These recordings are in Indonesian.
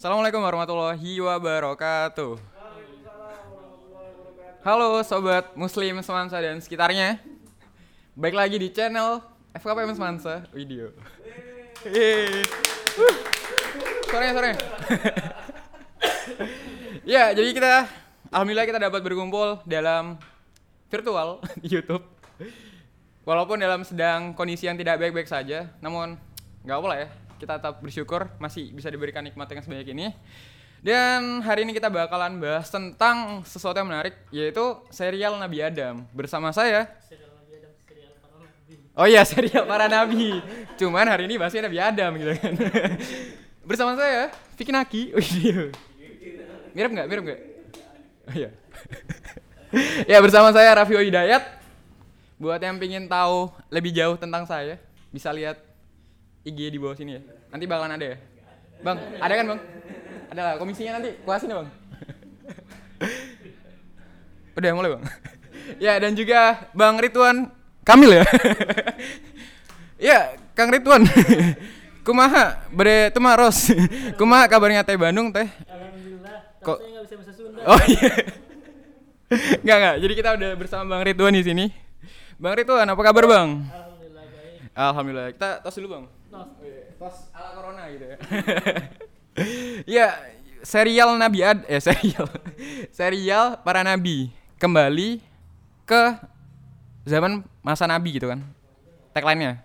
Assalamualaikum warahmatullahi wabarakatuh. Halo sobat muslim Semansa dan sekitarnya. Baik lagi di channel FKPM Semansa Video. Yeay. Wuh. Sore sore. ya, jadi kita alhamdulillah kita dapat berkumpul dalam virtual di YouTube. Walaupun dalam sedang kondisi yang tidak baik-baik saja, namun nggak apa lah ya. Kita tetap bersyukur masih bisa diberikan nikmat yang sebanyak ini. Dan hari ini kita bakalan bahas tentang sesuatu yang menarik, yaitu serial Nabi Adam. Bersama saya, Oh iya, serial para nabi. Cuman hari ini bahasnya Nabi Adam gitu kan. Bersama saya, Vicky Naki. Wih, Mirip nggak? Mirip nggak? Oh iya. ya bersama saya Raffi Hidayat. Buat yang pengen tahu lebih jauh tentang saya, bisa lihat IG di bawah sini ya. Nanti bakalan ada ya. Bang, ada kan bang? Ada lah, komisinya nanti kuasin ya bang. Udah mulai bang. ya dan juga Bang Ridwan Kamil ya. ya, Kang Ridwan. Kumaha bre tumaros. Kumaha kabarnya Teh Bandung Teh? Alhamdulillah. Kok- Kok saya nggak bisa bahasa Sunda. Oh iya. Enggak enggak. Jadi kita udah bersama Bang Ridwan di sini. Bang Ridwan, apa kabar Bang? Alhamdulillah baik. Alhamdulillah. Kita tos dulu Bang. Tos ala corona gitu ya. ya, serial Nabi Ad eh serial. serial para nabi kembali ke zaman masa nabi gitu kan. Tagline-nya.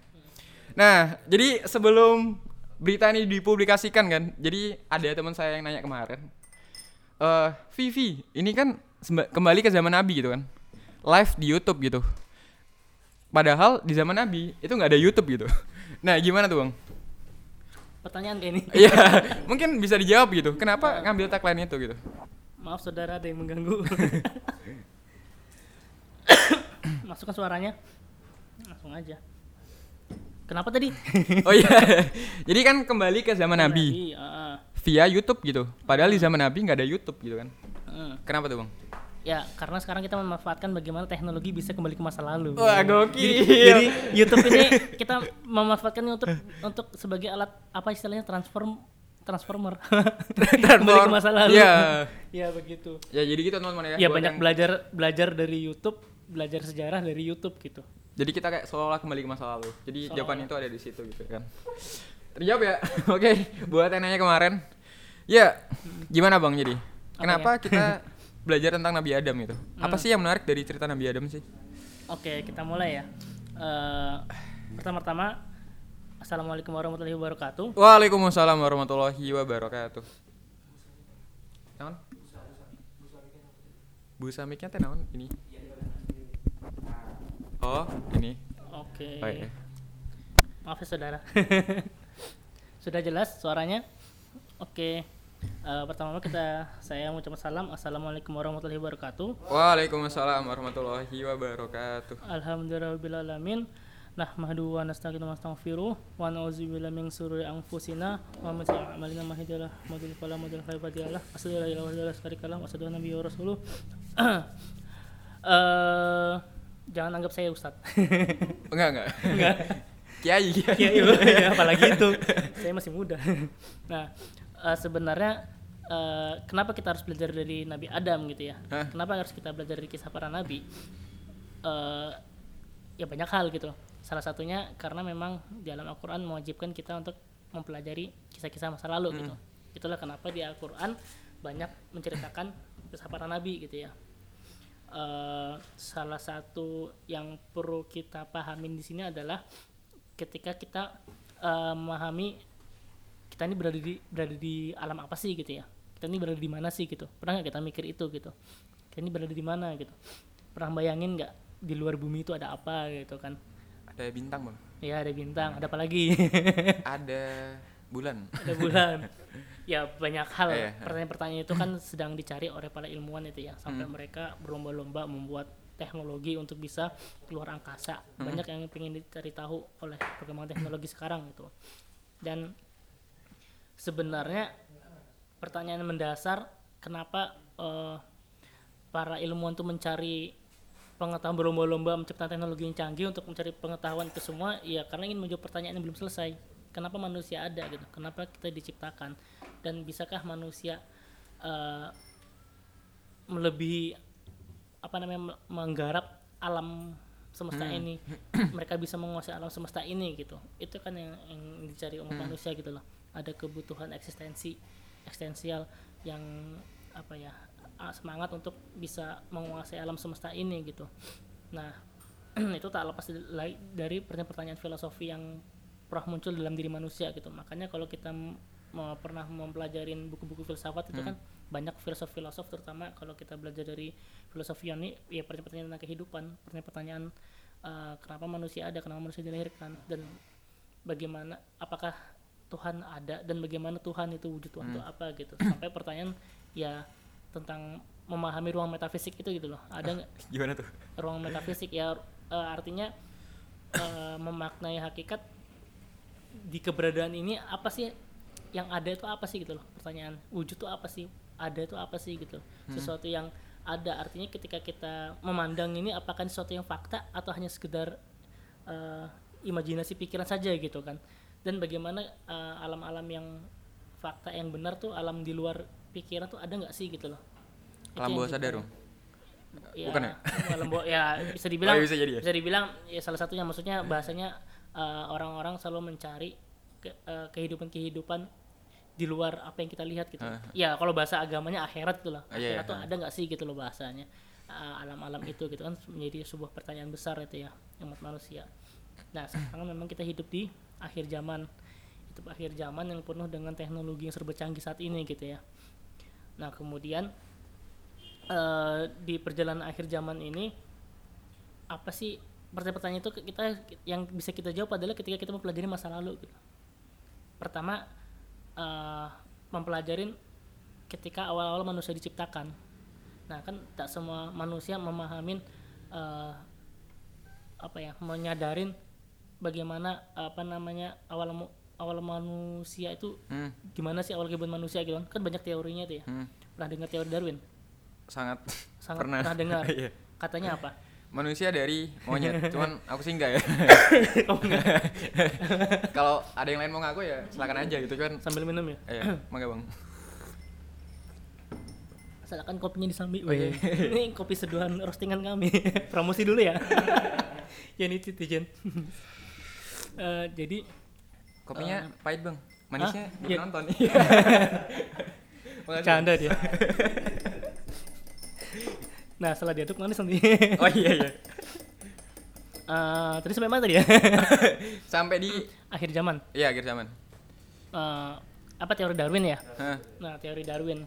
Nah, jadi sebelum berita ini dipublikasikan kan, jadi ada teman saya yang nanya kemarin. Eh, Vivi, ini kan kembali ke zaman Nabi gitu kan. Live di YouTube gitu. Padahal di zaman Nabi itu nggak ada YouTube gitu. Nah, gimana tuh, Bang? Pertanyaan kayak ini. Iya, mungkin bisa dijawab gitu. Kenapa ngambil tagline itu gitu? Maaf saudara ada yang mengganggu. Masukkan suaranya. Langsung aja. Kenapa tadi? Oh iya. Jadi kan kembali ke zaman Nabi ah, ah. via YouTube gitu. Padahal di zaman Nabi nggak ada YouTube gitu kan. Hmm. Kenapa tuh, Bang? Ya, karena sekarang kita memanfaatkan bagaimana teknologi bisa kembali ke masa lalu. Wah, gokil. Jadi YouTube ini kita memanfaatkannya untuk untuk sebagai alat apa istilahnya transform transformer. kembali ke masa lalu. Iya. ya begitu. Ya jadi gitu teman-teman ya. Ya banyak yang- belajar belajar dari YouTube, belajar sejarah dari YouTube gitu. Jadi kita kayak seolah-olah kembali ke masa lalu. Jadi Seolah-olah. jawaban itu ada di situ gitu kan. Terjawab ya. Oke, buat yang nanya kemarin. Ya, gimana Bang jadi? Kenapa kita belajar tentang Nabi Adam gitu? Apa Hmm. sih yang menarik dari cerita Nabi Adam sih? Oke, kita mulai ya. Eh, pertama-tama, assalamualaikum warahmatullahi wabarakatuh. Waalaikumsalam warahmatullahi wabarakatuh. Naon? Busa mic-nya teh naon ini? Oh, ini. Oke. Oh, iya. Maaf ya saudara. Sudah jelas suaranya? Oke. Eh, pertama kita saya mengucapkan salam. Assalamualaikum warahmatullahi wabarakatuh. Waalaikumsalam warahmatullahi wabarakatuh. Alhamdulillahirrahmanirrahim. Nahmadu wa nasta'inu wa nastaghfiruh wa na'udzubillahi min shururi anfusina wa min sayyi'ati a'malina may yahdihillahu mudhill fala mudhill lahu wa la asyhadu an la ilaha illallah wa lahu asyhadu anna nabiyya rasuluh. Eh jangan anggap saya ustaz. Enggak, enggak. Enggak. Kiai, kiai. ya, apalagi itu. Saya masih muda. Nah, eh, sebenarnya eh, kenapa kita harus belajar dari Nabi Adam gitu ya? Hah? Kenapa harus kita belajar dari kisah para nabi? Eh, ya banyak hal gitu. Salah satunya karena memang di dalam Al-Qur'an mewajibkan kita untuk mempelajari kisah-kisah masa lalu gitu. Itulah kenapa di Al-Qur'an banyak menceritakan kisah para nabi gitu ya. Eh, salah satu yang perlu kita pahamin di sini adalah ketika kita eh, memahami kita ini berada di berada di alam apa sih gitu ya? Kita ini berada di mana sih gitu? Pernah nggak kita mikir itu gitu? Kita ini berada di mana gitu? Pernah bayangin nggak di luar bumi itu ada apa gitu kan? Ada bintang, Bang. ya ada bintang. Ada apa lagi? Ada bulan. ada bulan. Ya banyak hal. Iya, iya. pertanyaan-pertanyaan itu kan sedang dicari oleh para ilmuwan itu ya. Sampai mereka berlomba-lomba membuat teknologi untuk bisa keluar angkasa. Banyak yang ingin dicari tahu oleh perkembangan teknologi sekarang gitu. Dan sebenarnya pertanyaan mendasar kenapa eh, para ilmuwan itu mencari pengetahuan berlomba-lomba menciptakan teknologi yang canggih untuk mencari pengetahuan itu semua? Ya karena ingin menjawab pertanyaan yang belum selesai. Kenapa manusia ada gitu? Kenapa kita diciptakan? Dan bisakah manusia eh, melebihi apa namanya me- menggarap alam semesta ini? Mereka bisa menguasai alam semesta ini gitu. Itu kan yang, yang dicari umat manusia gitu loh ada kebutuhan eksistensi eksistensial yang apa ya semangat untuk bisa menguasai alam semesta ini gitu. Nah itu tak lepas dari- pertanyaan-pertanyaan filosofi yang pernah muncul dalam diri manusia gitu. Makanya kalau kita mau pernah mempelajarin buku-buku filsafat itu kan banyak filosof-filosof terutama kalau kita belajar dari filosofi Yunani ya pertanyaan-pertanyaan tentang kehidupan pertanyaan-pertanyaan eh, kenapa manusia ada kenapa manusia dilahirkan dan bagaimana apakah Tuhan ada dan bagaimana Tuhan itu wujud Tuhan itu apa gitu. Sampai pertanyaan ya tentang memahami ruang metafisik itu gitu loh. Ada nggak? Gimana tuh? ruang metafisik ya eh, artinya eh, memaknai hakikat di keberadaan ini apa sih? Yang ada itu apa sih gitu loh? Pertanyaan wujud itu apa sih? Ada itu apa sih gitu? Sesuatu yang ada. Artinya ketika kita memandang ini apakah sesuatu yang fakta atau hanya sekedar eh, imajinasi pikiran saja gitu kan dan bagaimana eh, alam-alam yang fakta yang benar tuh alam di luar pikiran tuh ada nggak sih gitu loh Alam bawah sadar dong. ya, Bukan ya? alam bawah- ya bisa dibilang Oh, iya, bisa jadi ya? bisa dibilang ya salah satunya maksudnya bahasanya eh, orang-orang selalu mencari ke- eh, kehidupan-kehidupan di luar apa yang kita lihat gitu. Ah. Ya kalau bahasa agamanya akhirat gitu lah. Ah, iya, Akhirat iya, tuh ah. ada nggak sih gitu loh bahasanya. Eh, alam-alam itu gitu kan menjadi sebuah pertanyaan besar itu ya umat manusia. Nah sekarang memang kita hidup di akhir zaman itu akhir zaman yang penuh dengan teknologi yang serba canggih saat ini gitu ya. Nah kemudian eh, di perjalanan akhir zaman ini apa sih pertanyaan-pertanyaan itu kita yang bisa kita jawab adalah ketika kita mempelajari masa lalu gitu. Pertama eh, mempelajarin ketika awal-awal manusia diciptakan. Nah kan tak semua manusia memahamin eh, apa ya menyadarin bagaimana apa namanya awal awal manusia itu Hmm, gimana sih awal kehidupan manusia gitu kan kan banyak teorinya tuh ya hmm. pernah dengar teori Darwin Sangat, sangat pernah. pernah, dengar Iya. katanya apa Manusia dari monyet, cuman aku sih enggak ya. oh enggak Kalau ada yang lain mau ngaku ya silakan aja gitu kan. sambil minum ya Iya, mangga bang. Asalkan kopinya disambi. Oke. Ini kopi seduhan roastingan kami. Promosi dulu ya. ya ini citizen. Eh, jadi Kopinya pahit bang, manisnya belum Iya. nonton. Canda dia. nah setelah diaduk manis nanti. Oh iya iya. Eh, tadi sampai mana tadi ya? Sampai di Akhir zaman. iya akhir zaman. Eh, apa teori Darwin ya? Hah, Nah, teori Darwin.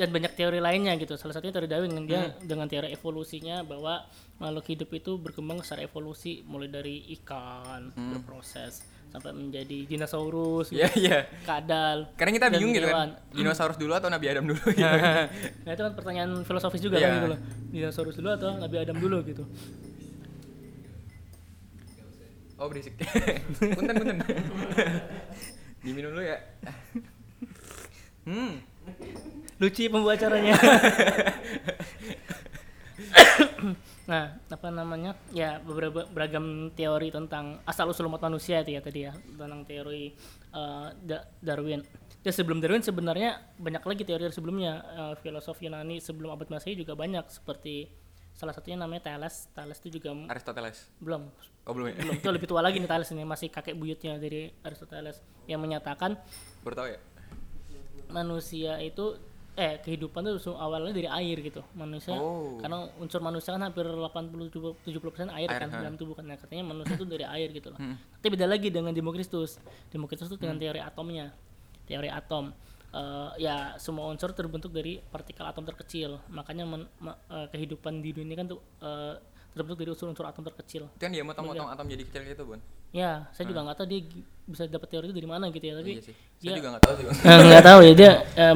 Dan banyak teori lainnya gitu. Salah satunya teori Darwin dengan dia dengan teori evolusinya bahwa makhluk hidup itu berkembang secara evolusi mulai dari ikan berproses sampai menjadi dinosaurus, Iya iya. kadal. Karena kita bingung gitu kan. Dinosaurus dulu atau Nabi Adam dulu gitu. Nah, itu kan pertanyaan filosofis juga Iya. kan gitu loh. Dinosaurus dulu atau Nabi Adam dulu gitu. Oh berisik. punten punten. Diminum dulu ya. Hmm. Lucu ya pembacaranya. nah, apa namanya? Ya beberapa beragam teori tentang asal usul umat manusia itu ya tadi ya tentang teori Da- Darwin. Dan sebelum Darwin sebenarnya banyak lagi teori sebelumnya Eh, filosof Yunani sebelum abad Masehi juga banyak seperti salah satunya namanya Thales. Thales itu juga Aristoteles. belum Oh belum ya? belum itu lebih tua lagi nih Thales ini masih kakek buyutnya dari Aristoteles yang menyatakan Baru tahu ya? Manusia itu eh kehidupan itu awalnya dari air gitu. Manusia Oh. karena unsur manusia kan hampir 80 70 persen air, Air, kan dalam tubuh kan. Nah, katanya manusia itu dari air gitu loh. Hmm. tapi beda lagi dengan Demokritus. Demokritus itu dengan teori atomnya. Teori atom. Eh, ya semua unsur terbentuk dari partikel atom terkecil. Makanya men- ma- eh, kehidupan di dunia kan tuh eh, terbentuk dari unsur-unsur atom terkecil. Itu kan dia motong-motong atom jadi kecil gitu bun. ya saya juga nggak tahu dia bisa dapat teori itu dari mana gitu ya tapi Iya sih. Saya dia- juga nggak tahu sih. Eh, nggak tahu ya dia eh,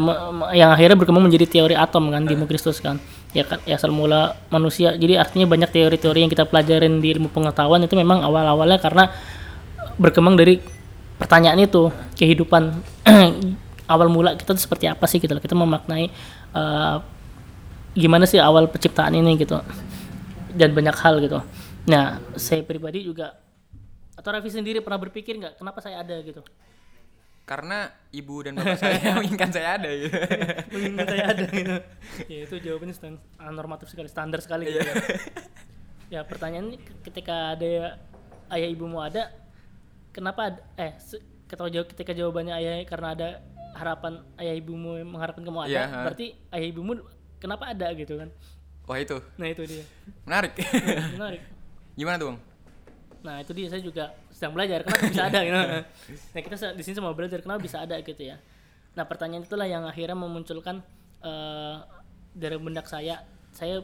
yang akhirnya berkembang menjadi teori atom kan di Kristus kan. Ya kan ya asal mula manusia. Jadi artinya banyak teori-teori yang kita pelajarin di ilmu pengetahuan itu memang awal-awalnya karena berkembang dari pertanyaan itu kehidupan. Awal mula kita tuh seperti apa sih gitu loh kita memaknai eh, gimana sih awal penciptaan ini gitu dan banyak hal gitu nah saya pribadi juga atau Raffi sendiri pernah berpikir nggak kenapa saya ada gitu karena ibu dan bapak saya menginginkan saya ada gitu. mengingat saya ada gitu ya itu jawabannya stand, ah, normatif sekali standar sekali gitu ya. ya pertanyaan ini ketika ada ayah ibumu ada kenapa ada, eh ketika jawab ketika jawabannya ayah karena ada harapan ayah ibumu mengharapkan kamu ada Iya, ha. berarti ayah ibumu kenapa ada gitu kan Wah itu nah itu dia menarik. menarik Gimana tuh bang? Nah itu dia saya juga sedang belajar kenapa bisa ada gitu. Nah kita di sini semua belajar kenapa bisa ada gitu ya. Nah pertanyaan itulah yang akhirnya memunculkan eh, dari benak saya. Saya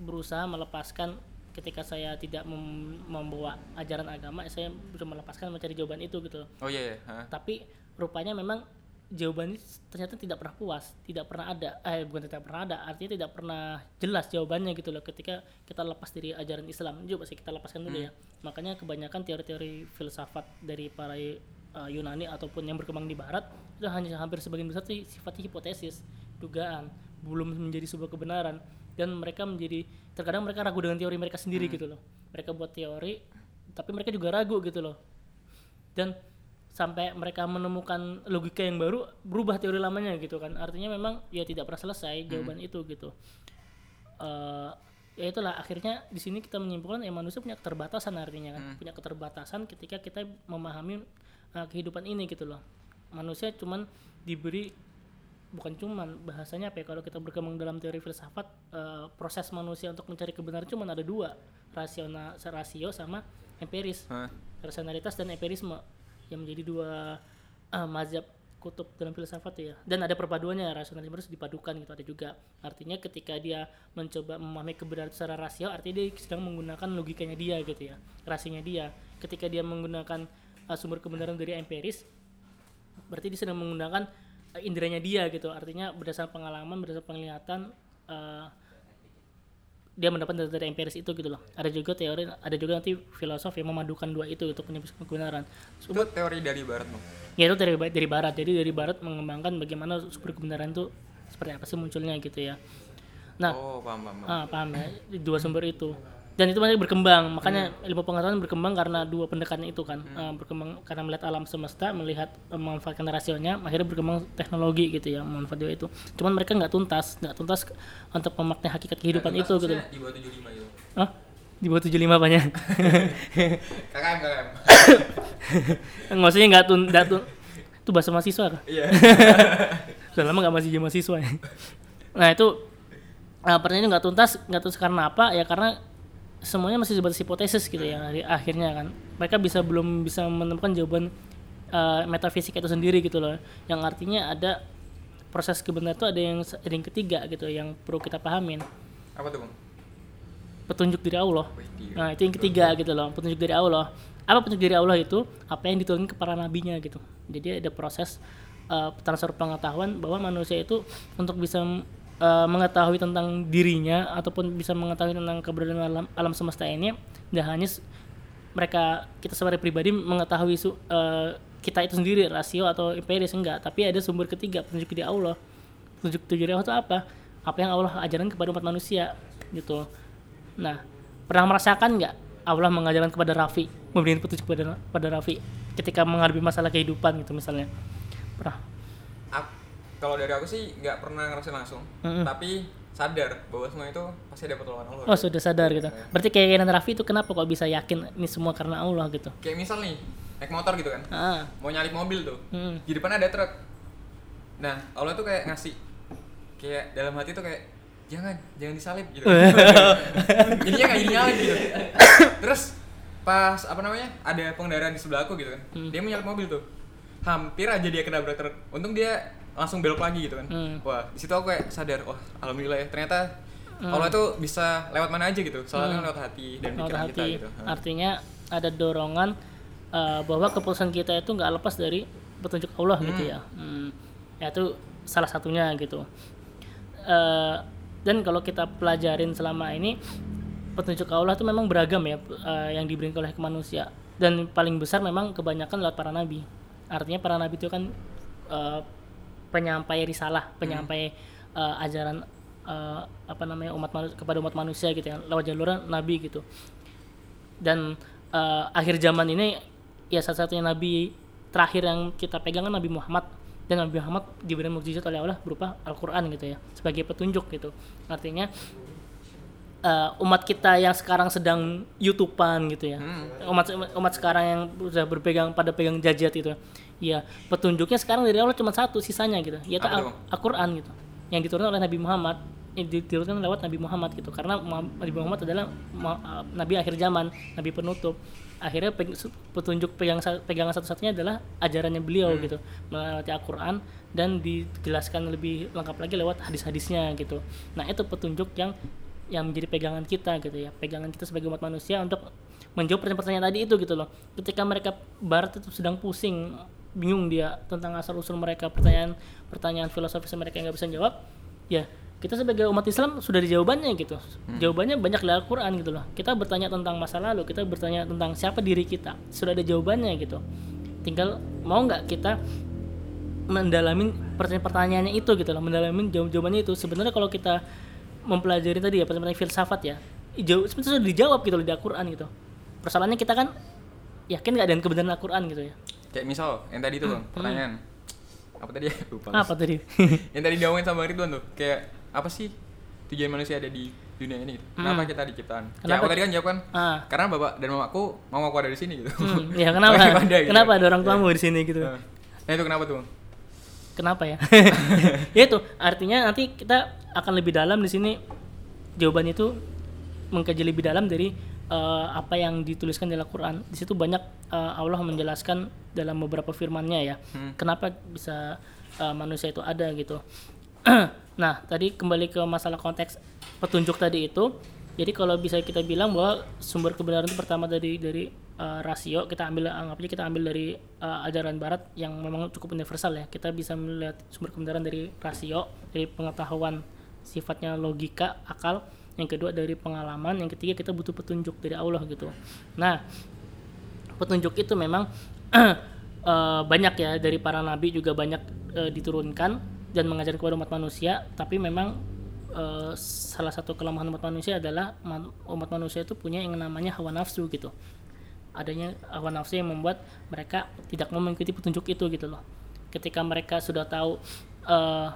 berusaha melepaskan ketika saya tidak mem- membawa ajaran agama, saya berusaha melepaskan mencari jawaban itu gitu. Oh iya, iya. ha. Tapi rupanya memang jawaban ini ternyata tidak pernah puas, tidak pernah ada. Eh bukan tidak pernah ada, artinya tidak pernah jelas jawabannya gitu loh ketika kita lepas dari ajaran Islam. Coba sih kita lepaskan dulu ya. Makanya kebanyakan teori-teori filsafat dari para eh, Yunani ataupun yang berkembang di barat itu hanya hampir sebagian besar itu sifatnya hipotesis, dugaan, belum menjadi sebuah kebenaran dan mereka menjadi terkadang mereka ragu dengan teori mereka sendiri gitu loh. Mereka buat teori tapi mereka juga ragu gitu loh dan sampai mereka menemukan logika yang baru berubah teori lamanya gitu kan. Artinya memang ya tidak pernah selesai jawaban itu gitu. Eh ya itulah akhirnya di sini kita menyimpulkan ya manusia punya keterbatasan artinya kan. Punya keterbatasan ketika kita memahami eh, kehidupan ini gitu loh. Manusia cuman diberi bukan cuman bahasanya apa ya kalau kita berkembang dalam teori filsafat eh, proses manusia untuk mencari kebenaran cuman ada dua. Rasional rasio sama empiris. Hah? rasionalitas dan empirisme yang menjadi dua uh, mazhab kutub dalam filsafat ya. Dan ada perpaduannya rasionalisme harus dipadukan gitu ada juga. Artinya ketika dia mencoba memahami kebenaran secara rasio artinya dia sedang menggunakan logikanya dia gitu ya rasionya dia. Ketika dia menggunakan uh, sumber kebenaran dari empiris berarti dia sedang menggunakan uh, inderanya dia gitu. Artinya berdasarkan pengalaman berdasarkan penglihatan uh, dia mendapat data dari empiris itu gitu loh ada juga teori ada juga nanti filosof yang memadukan dua itu untuk menyebut kebenaran Itu teori dari barat bang. ya itu dari dari barat jadi dari barat mengembangkan bagaimana sumber kebenaran itu seperti apa sih munculnya gitu ya nah Oh paham paham. paham. ah, paham ya dua sumber itu dan itu masih berkembang makanya ilmu pengetahuan berkembang karena dua pendekatan itu kan Ah, berkembang karena melihat alam semesta melihat eh, memanfaatkan rasionya akhirnya berkembang teknologi gitu ya memanfaatkan itu cuman mereka nggak tuntas nggak tuntas untuk memaknai hakikat kehidupan itu gitu Di bawah 75 gitu. Hah? di bawah 75 apanya KKM KKM. maksudnya nggak tun, nggak tun itu bahasa mahasiswa kah? Iya. Sudah lama nggak masih jadi mahasiswa ya. Nah itu uh, pertanyaan nggak tuntas, nggak tuntas karena apa? Ya karena semuanya masih sebatas hipotesis gitu ya. Di akhirnya kan mereka bisa belum bisa menemukan jawaban uh, metafisika itu sendiri gitu loh. Yang artinya ada proses kebenaran itu ada yang ada yang ketiga gitu yang perlu kita pahamin. Apa tuh bang? Petunjuk dari Allah. Nah itu yang ketiga gitu loh, petunjuk dari Allah. Apa petunjuk dari Allah itu? Apa yang diturunkan ke para nabinya gitu. Jadi ada proses uh, transfer pengetahuan bahwa manusia itu untuk bisa uh, mengetahui tentang dirinya ataupun bisa mengetahui tentang keberadaan alam, alam semesta ini, tidak hanya mereka kita sebagai pribadi mengetahui su, uh, kita itu sendiri rasio atau empiris enggak, tapi ada sumber ketiga petunjuk dari Allah. Petunjuk dari Allah itu apa? Apa yang Allah ajarkan kepada umat manusia gitu. Nah, pernah merasakan nggak Allah mengajarkan kepada Raffi, memberikan petunjuk kepada pada Raffi ketika menghadapi masalah kehidupan gitu misalnya? Pernah? Kalau dari aku sih nggak pernah ngerasain langsung, Mm-mm. tapi sadar bahwa semua itu pasti ada pertolongan Allah. Oh sudah sadar gitu. Berarti keyakinan Raffi itu kenapa kok bisa yakin ini semua karena Allah gitu? Kayak misal nih naik motor gitu kan, Ah, mau nyalip mobil tuh, hmm. di depan ada truk. Nah Allah tuh kayak ngasih, kayak dalam hati tuh kayak jangan jangan disalip gitu. Jadinya nggak jadi nyalip gitu. Terus pas apa namanya ada pengendara di sebelah aku gitu kan, Hmm. dia mau nyalip mobil tuh, hampir aja dia kena truk. Untung dia langsung belok lagi gitu kan. Hmm. Wah di situ aku kayak sadar, wah alhamdulillah ya ternyata Allah tuh bisa lewat mana aja gitu, soalnya kan lewat hati dan Lewat pikiran kita gitu. Artinya ada dorongan uh, bahwa keputusan kita itu nggak lepas dari petunjuk Allah gitu ya. Hmm. Ya itu salah satunya gitu. Eh, dan kalau kita pelajarin selama ini petunjuk Allah itu memang beragam ya eh, yang diberikan oleh ke manusia dan paling besar memang kebanyakan lewat para nabi. Artinya para nabi itu kan eh, penyampai risalah, penyampai eh, ajaran eh, apa namanya umat manusia kepada umat manusia gitu ya lewat jalur nabi gitu. Dan eh, akhir zaman ini ya satu-satunya nabi terakhir yang kita pegang kan Nabi Muhammad. Dan Nabi Muhammad diberi mukjizat oleh Allah berupa Al-Qur'an gitu ya sebagai petunjuk gitu. Artinya eh, umat kita yang sekarang sedang YouTubean gitu ya. Umat umat sekarang yang sudah berpegang pada pegang jajat itu ya petunjuknya sekarang dari Allah cuma satu sisanya gitu. Yaitu Al- Bang? Al-Qur'an gitu yang diturunkan oleh Nabi Muhammad yang diturunkan lewat Nabi Muhammad gitu. Karena Nabi Muhammad adalah uh, nabi akhir zaman nabi penutup. Akhirnya petunjuk pegang pegangan satu-satunya adalah ajarannya beliau gitu melalui Al-Qur'an dan dijelaskan lebih lengkap lagi lewat hadis-hadisnya gitu. Nah itu petunjuk yang yang menjadi pegangan kita gitu ya. Pegangan kita sebagai umat manusia untuk menjawab pertanyaan-pertanyaan tadi itu gitu loh. Ketika mereka barat itu sedang pusing bingung dia tentang asal usul mereka pertanyaan pertanyaan filosofis mereka yang nggak bisa jawab ya kita sebagai umat Islam sudah ada jawabannya gitu. Jawabannya banyak di Al-Quran gitu loh. Kita bertanya tentang masa lalu kita bertanya tentang siapa diri kita sudah ada jawabannya gitu. Tinggal mau nggak kita mendalami pertanyaan-pertanyaannya itu gitu loh mendalami jawab-jawabannya itu. Sebenarnya kalau kita mempelajari tadi ya pertanyaan filsafat ya jauh sebenarnya sudah dijawab gitu loh di Al-Quran gitu. Persoalannya kita kan yakin nggak dengan kebenaran Al-Quran gitu ya Kayak misal yang tadi tuh bang, pertanyaan apa tadi ya? Lupa. apa tadi yang tadi diomongin sama Bang Ridwan tuh kayak apa sih tujuan manusia ada di dunia ini gitu. Kenapa kita diciptakan? Kayak Kenapa aku tadi kan jawab kan, ah karena bapak dan mamaku mau aku ada di sini gitu. Hmm, ya kenapa? Daripada gitu. Kenapa ada orang tuamu di sini gitu? Nah itu kenapa tuh? Kenapa ya? ya itu artinya nanti kita akan lebih dalam di sini jawabannya itu mengkaji lebih dalam dari eh, apa yang dituliskan dalam Al-Qur'an. Di situ banyak eh, Allah menjelaskan dalam beberapa firman-Nya ya. Kenapa bisa eh, manusia itu ada gitu. nah, tadi kembali ke masalah konteks petunjuk tadi itu. Jadi kalau bisa kita bilang bahwa sumber kebenaran itu pertama dari dari eh, rasio kita ambil anggap aja kita ambil dari eh, ajaran barat yang memang cukup universal ya. Kita bisa melihat sumber kebenaran dari rasio, dari pengetahuan sifatnya logika, akal. Yang kedua dari pengalaman, yang ketiga kita butuh petunjuk dari Allah gitu. Nah, petunjuk itu memang eh, banyak ya dari para nabi juga banyak eh, diturunkan dan mengajar kepada umat manusia. Tapi memang eh, salah satu kelemahan umat manusia adalah man- umat manusia itu punya yang namanya hawa nafsu gitu. Adanya hawa nafsu yang membuat mereka tidak mau mengikuti petunjuk itu gitu loh. Ketika mereka sudah tahu eh,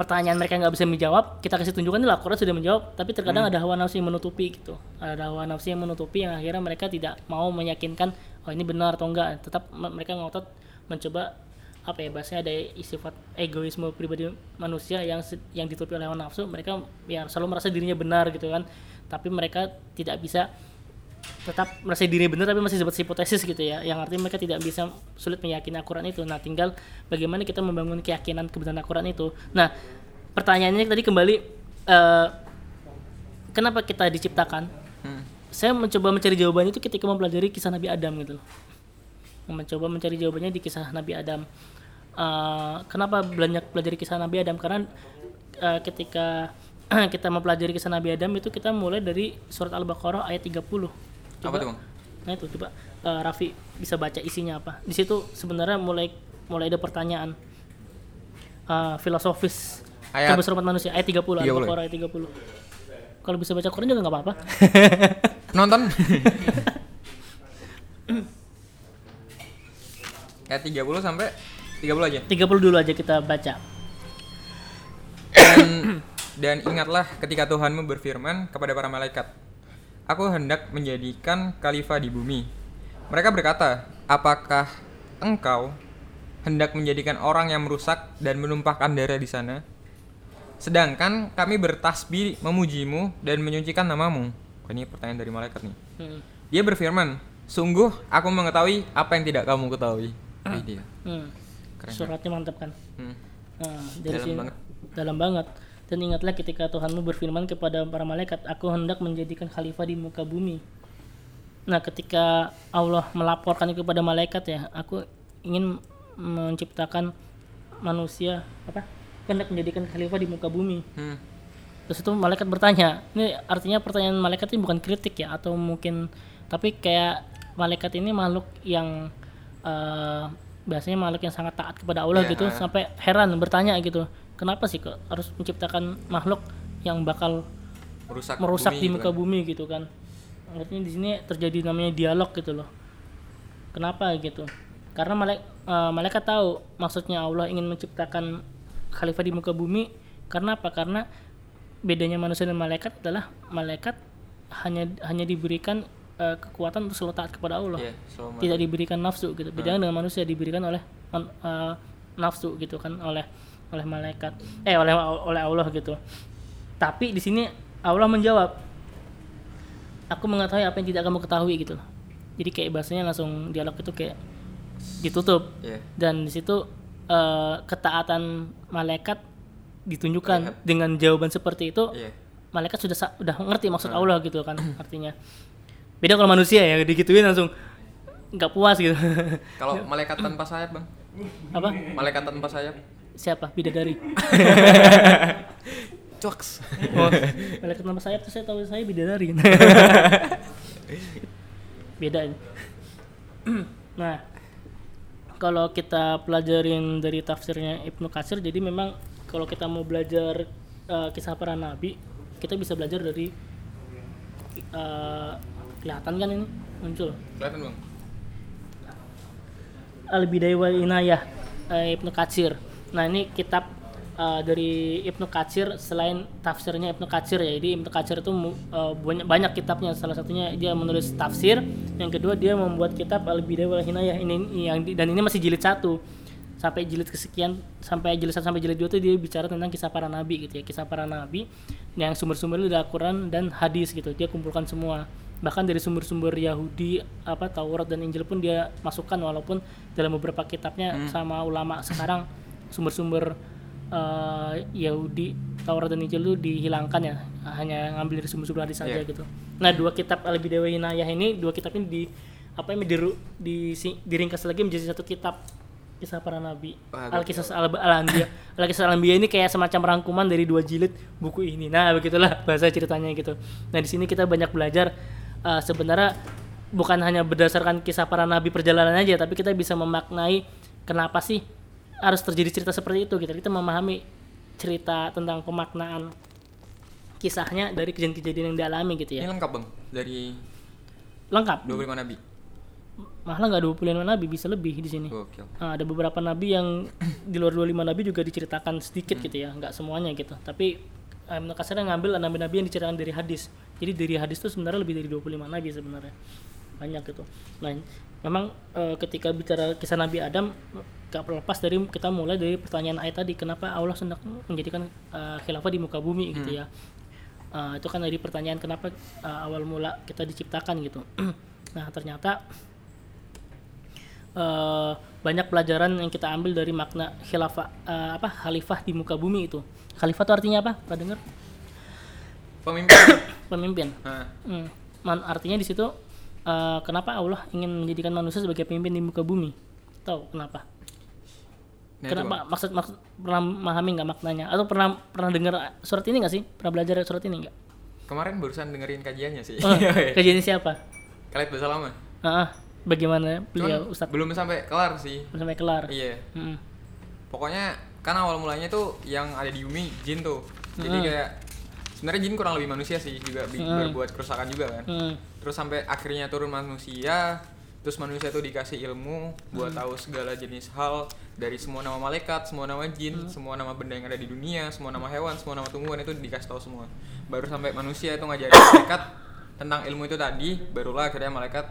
pertanyaan mereka nggak bisa menjawab kita kasih tunjukkan lah Quran sudah menjawab. Tapi terkadang ada hawa nafsu yang menutupi gitu. Ada hawa nafsu yang menutupi yang akhirnya mereka tidak mau meyakinkan oh ini benar atau enggak. Tetap me- mereka ngotot mencoba apa ya bahasanya ada sifat egoisme pribadi manusia yang yang ditutupi oleh hawa nafsu. Mereka ya selalu merasa dirinya benar gitu kan. Tapi mereka tidak bisa tetap merasa diri benar tapi masih sebatas hipotesis gitu ya. Yang artinya mereka tidak bisa sulit meyakini Al-Quran itu. Nah tinggal bagaimana kita membangun keyakinan kebenaran Al-Quran itu. Nah pertanyaannya tadi kembali eh, kenapa kita diciptakan? Hmm. saya mencoba mencari jawabannya itu ketika mempelajari kisah Nabi Adam gitu loh. Mencoba mencari jawabannya di kisah Nabi Adam. Eh, kenapa banyak pelajari kisah Nabi Adam? Karena eh, ketika kita mempelajari kisah Nabi Adam itu kita mulai dari surat Al-Baqarah ayat 30 Apa tuh bang? Nah itu coba eh, Raffi bisa baca isinya apa. Di situ sebenarnya mulai mulai ada pertanyaan eh, filosofis Ayat- kebesaran umat manusia ayat 30 30. Al-Baqarah ayat 30. Kalau bisa baca Quran juga nggak apa-apa. Nonton? Kayak 30 sampai 30 aja. 30 dulu aja kita baca. Dan, dan ingatlah ketika Tuhanmu berfirman kepada para malaikat, Aku hendak menjadikan khalifah di bumi. Mereka berkata, Apakah engkau hendak menjadikan orang yang merusak dan menumpahkan darah di sana? Sedangkan kami bertasbih memujimu dan menyucikan namamu. Ini pertanyaan dari malaikat nih. Hmm. Dia berfirman, Sungguh aku mengetahui apa yang tidak kamu ketahui. Dia. Hmm. Keren, Suratnya mantap kan. Hmm. Nah, dari Dalam sini banget. dalam banget. Dan ingatlah ketika Tuhanmu berfirman kepada para malaikat, Aku hendak menjadikan khalifah di muka bumi. Nah, ketika Allah melaporkan itu kepada malaikat ya, aku ingin menciptakan manusia apa? Hendak menjadikan khalifah di muka bumi. Hmm. Terus itu malaikat bertanya, ini artinya pertanyaan malaikat ini bukan kritik ya atau mungkin tapi kayak malaikat ini makhluk yang eh, biasanya makhluk yang sangat taat kepada Allah Iya, gitu sampai heran bertanya gitu, kenapa sih kok harus menciptakan makhluk yang bakal Merusak, merusak bumi di gitu muka kan. bumi gitu kan? Artinya di sini terjadi namanya dialog gitu loh. Kenapa gitu? karena malaikat malaikat tahu maksudnya Allah ingin menciptakan khalifah di muka bumi karena apa karena bedanya manusia dan malaikat adalah malaikat hanya hanya diberikan eh, kekuatan untuk selalu taat kepada Allah Iya, selalu tidak diberikan nafsu gitu beda dengan manusia diberikan oleh eh, nafsu gitu kan oleh oleh malaikat. Eh oleh oleh Allah gitu. Tapi di sini Allah menjawab aku mengetahui apa yang tidak kamu ketahui gitu loh. Jadi kayak bahasanya langsung dialog itu kayak ditutup. Iya. dan di situ eh, ketaatan malaikat ditunjukkan dengan jawaban seperti itu Iya. malaikat sudah sa- udah ngerti maksud Allah gitu kan artinya. Beda kalau manusia ya digituin langsung nggak puas gitu. Kalau malaikat tanpa sayap, Bang. apa? Malaikat tanpa sayap. Siapa bidadari Cuaks. oh, malaikat tanpa sayap tuh saya tahu saya bidadari beda ini. nah kalau kita pelajarin dari tafsirnya Ibnu Katsir jadi memang kalau kita mau belajar eh, kisah para nabi kita bisa belajar dari eh, kelihatan kan ini muncul Kelihatan, Bang. Al Bidayah wal Inayah eh, Ibnu Katsir. Nah, ini kitab eh, dari Ibnu Katsir selain tafsirnya Ibnu Katsir ya. Jadi Ibnu Katsir itu eh, banyak, banyak kitabnya. Salah satunya dia menulis tafsir, yang kedua dia membuat kitab Al Bidayah wal Inayah ini yang di- dan ini masih jilid satu. Sampai jilid kesekian sampai jilid satu sampai jilid dua tuh dia bicara tentang kisah para nabi gitu ya. Kisah para nabi yang sumber-sumbernya dari Al-Quran dan hadis gitu. Dia kumpulkan semua. Bahkan dari sumber-sumber Yahudi apa Taurat dan Injil pun dia masukkan walaupun dalam beberapa kitabnya sama ulama sekarang sumber-sumber eh, Yahudi Taurat dan Injil itu dihilangkan ya. Hanya ngambil dari sumber-sumber hadis saja Iya. gitu. Nah dua kitab Al Bidayah wa Inayah ini dua kitab ini di apa ini diru, di, diringkas lagi menjadi satu kitab kisah para nabi. Al kisah al anbiya al kisah al anbiya ini kayak semacam rangkuman dari dua jilid buku ini. Nah begitulah bahasa ceritanya gitu. Nah di sini kita banyak belajar eh, sebenarnya bukan hanya berdasarkan kisah para nabi perjalanan aja tapi kita bisa memaknai kenapa sih harus terjadi cerita seperti itu gitu kita memahami cerita tentang pemaknaan kisahnya dari kejadian-kejadian yang dialami gitu Ini ya lengkap, Bang. Dari lengkap 25 nabi. malah nggak 25 nabi bisa lebih di sini Gokil. Nah, ada beberapa nabi yang di luar 25 nabi juga diceritakan sedikit gitu ya, nggak semuanya gitu. Tapi eh, Ibnu Katsir ngambil nabi-nabi yang diceritakan dari hadis. Jadi dari hadis itu sebenarnya lebih dari 25 nabi sebenarnya. Banyak gitu. Nah, memang eh, ketika bicara kisah Nabi Adam gak lepas dari kita mulai dari pertanyaan ayat tadi kenapa Allah hendak menjadikan eh, khilafah di muka bumi gitu ya. Eh, itu kan dari pertanyaan kenapa eh, awal mula kita diciptakan gitu. nah, ternyata eh, banyak pelajaran yang kita ambil dari makna khilafah eh, apa khalifah di muka bumi itu. Khalifah itu artinya apa? Pernah dengar? Pemimpin. Pemimpin. Hmm. Man- artinya di situ eh, kenapa Allah ingin menjadikan manusia sebagai pemimpin di muka bumi? Tahu kenapa? nah itu, kenapa? Maksud maksud pernah memahami nggak maknanya? Atau pernah pernah dengar surat ini nggak sih? Pernah belajar surat ini nggak? Kemarin barusan dengerin kajiannya sih. Oh, kajian siapa? Kalian bahasa lama. Ah, ah, bagaimana Cuman beliau Ustadz belum sampai kelar sih. belum sampai kelar? Iya. Hmm. Pokoknya kan awal mulanya tuh yang ada di bumi jin tuh. Jadi kayak sebenarnya jin kurang lebih manusia sih juga bi- berbuat kerusakan juga kan. Hmm. Terus sampai akhirnya turun manusia, terus manusia tuh dikasih ilmu buat tahu segala jenis hal dari semua nama malaikat, semua nama jin, semua nama benda yang ada di dunia, semua nama hewan, semua nama tumbuhan itu dikasih tahu semua. Baru sampai manusia itu ngajarin malaikat tentang ilmu itu tadi, barulah akhirnya malaikat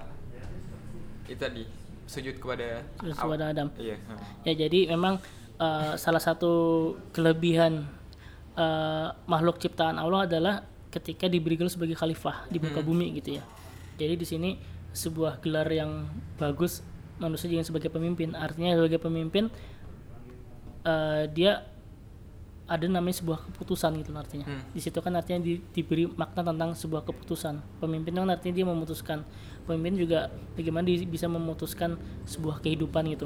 itu tadi sujud kepada kepada Adam. Iya. ha. Ya jadi memang eh, salah satu kelebihan eh, makhluk ciptaan Allah adalah ketika diberi gelar sebagai khalifah di muka bumi gitu ya. Jadi di sini sebuah gelar yang bagus manusia juga sebagai pemimpin. Artinya sebagai pemimpin eh, dia ada namanya sebuah keputusan gitu artinya. Di situ kan artinya di- diberi makna tentang sebuah keputusan. Pemimpin kan artinya dia memutuskan. Pemimpin juga bagaimana dia bisa memutuskan sebuah kehidupan gitu.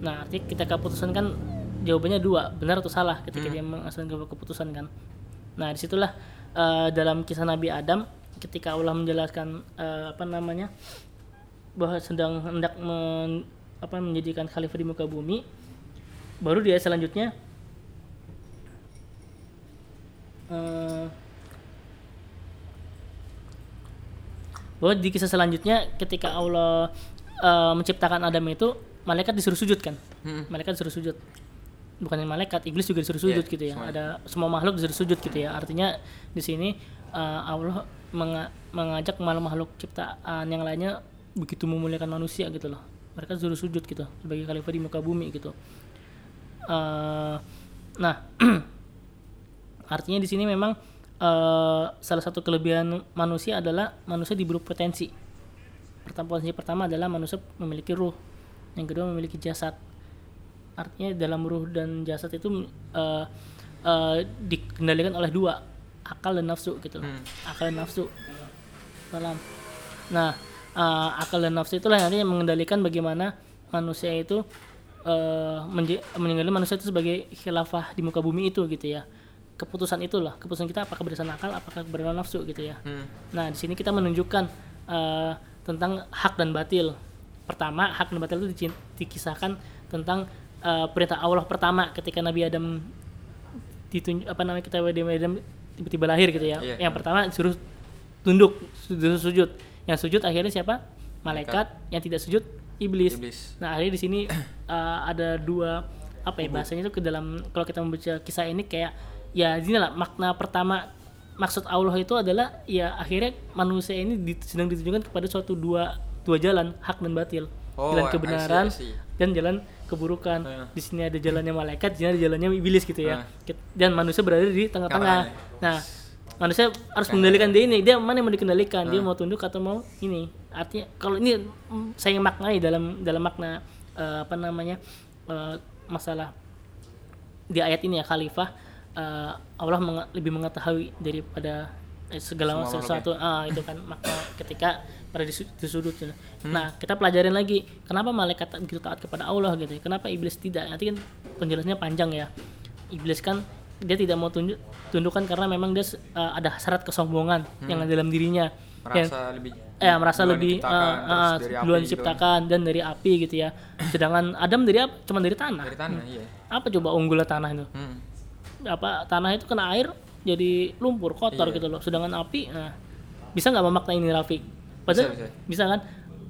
Nah, artinya kita keputusan kan jawabannya dua, benar atau salah ketika dia menghasilkan keputusan kan. Nah, di situlah eh, dalam kisah Nabi Adam ketika Allah menjelaskan eh, apa namanya bahwa sedang hendak men- apa menjadikan khalifah di muka bumi, baru di ayat selanjutnya eh, bahwa di kisah selanjutnya ketika Allah eh, menciptakan Adam itu malaikat disuruh sujud kan Hmm. malaikat disuruh sujud bukannya malaikat iblis juga disuruh sujud Iya, gitu ya semuanya. ada semua makhluk disuruh sujud gitu ya artinya di sini uh, Allah menga- mengajak makhluk-makhluk ciptaan yang lainnya begitu memuliakan manusia gitu loh. Mereka disuruh sujud gitu sebagai khalifah di muka bumi gitu. Eh, nah artinya di sini memang eh, salah satu kelebihan manusia adalah manusia diberi potensi. Pertama potensi pertama adalah manusia memiliki ruh yang kedua memiliki jasad. Artinya dalam ruh dan jasad itu eh, eh, dikendalikan oleh dua akal dan nafsu gitu loh. akal dan nafsu dalam nah eh, akal dan nafsu itulah yang nantinya mengendalikan bagaimana manusia itu eh menje- meninggalkan manusia itu sebagai khilafah di muka bumi itu gitu ya keputusan itulah keputusan kita apakah berdasarkan akal apakah berdasarkan nafsu gitu ya Hmm. Nah, di sini kita menunjukkan eh, tentang hak dan batil. Pertama, hak dan batil itu dikisahkan tentang eh, perintah Allah pertama ketika Nabi Adam ditunjuk apa namanya kita Nabi Adam tiba-tiba lahir gitu ya. Iya. Yang pertama disuruh tunduk, disuruh sujud. Yang sujud akhirnya siapa? Malaikat. Yang tidak sujud iblis. Iblis. Nah, akhirnya di sini eh, ada dua apa ya bahasanya itu ke dalam kalau kita membaca kisah ini kayak ya ini lah makna pertama maksud Allah itu adalah ya akhirnya manusia ini di- sedang ditunjukkan kepada suatu dua dua jalan hak dan batil Oh, jalan I see, kebenaran I see. dan jalan keburukan. Iya. di sini ada jalannya malaikat di sini ada jalannya iblis gitu ya. Kit- dan manusia berada di tengah-tengah. Tengah. nah manusia harus mengendalikan dia ini. Dia mana yang mau dikendalikan? Ah. dia mau tunduk atau mau ini? Artinya kalau ini mm, saya maknai dalam dalam makna eh, apa namanya eh, masalah di ayat ini ya khalifah eh, Allah menga- lebih mengetahui daripada eh, segala Semua sesuatu. ah itu kan makna ketika pada di, di sudut gitu. Hmm. nah kita pelajarin lagi kenapa malaikat begitu taat kepada Allah gitu ya kenapa iblis tidak nanti kan penjelasannya panjang ya iblis kan dia tidak mau tunjuk tundukkan karena memang dia eh, ada hasrat kesombongan yang ada dalam dirinya yang Hmm. merasa lebih eh merasa lebih diciptakan, dari api duluan gitu. diciptakan dan dari api gitu ya sedangkan Adam dari apa cuma dari tanah dari tanah iya apa coba unggulnya tanah itu hmm. apa tanah itu kena air jadi lumpur kotor Iya. gitu loh sedangkan api nah bisa nggak memaknai ini Rafiq padahal Bisa, bisa, kan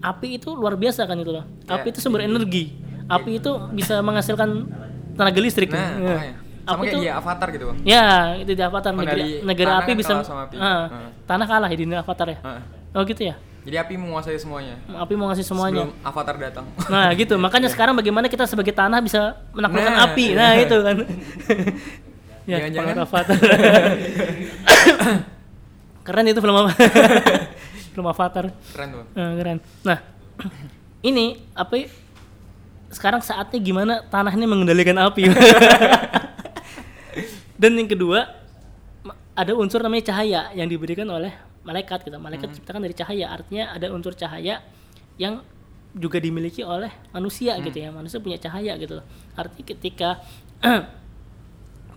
api itu luar biasa kan itu loh Ya, api itu sumber energi api itu bisa menghasilkan tenaga listrik nah Ya. makanya. sama api kayak itu di Avatar gitu bang ya itu di Avatar negara, Pengendali negara api kan bisa sama api. Ah, Hmm. tanah kalah ya di Avatar ya Heeh. oh gitu ya jadi api menguasai semuanya api ngasih semuanya sebelum Avatar datang Nah gitu, makanya sekarang bagaimana kita sebagai tanah bisa menaklukkan Nah. api. Nah itu kan. ya, Jangan-jangan- pengaruh Avatar. keren itu film apa? Film Avatar. keren tuh Nah, keren. Nah, ini apa? Sekarang saatnya gimana tanah ini mengendalikan api. Dan yang kedua, ada unsur namanya cahaya yang diberikan oleh malaikat gitu. Malaikat diciptakan dari cahaya, artinya ada unsur cahaya yang juga dimiliki oleh manusia gitu ya. Manusia punya cahaya gitu. Artinya ketika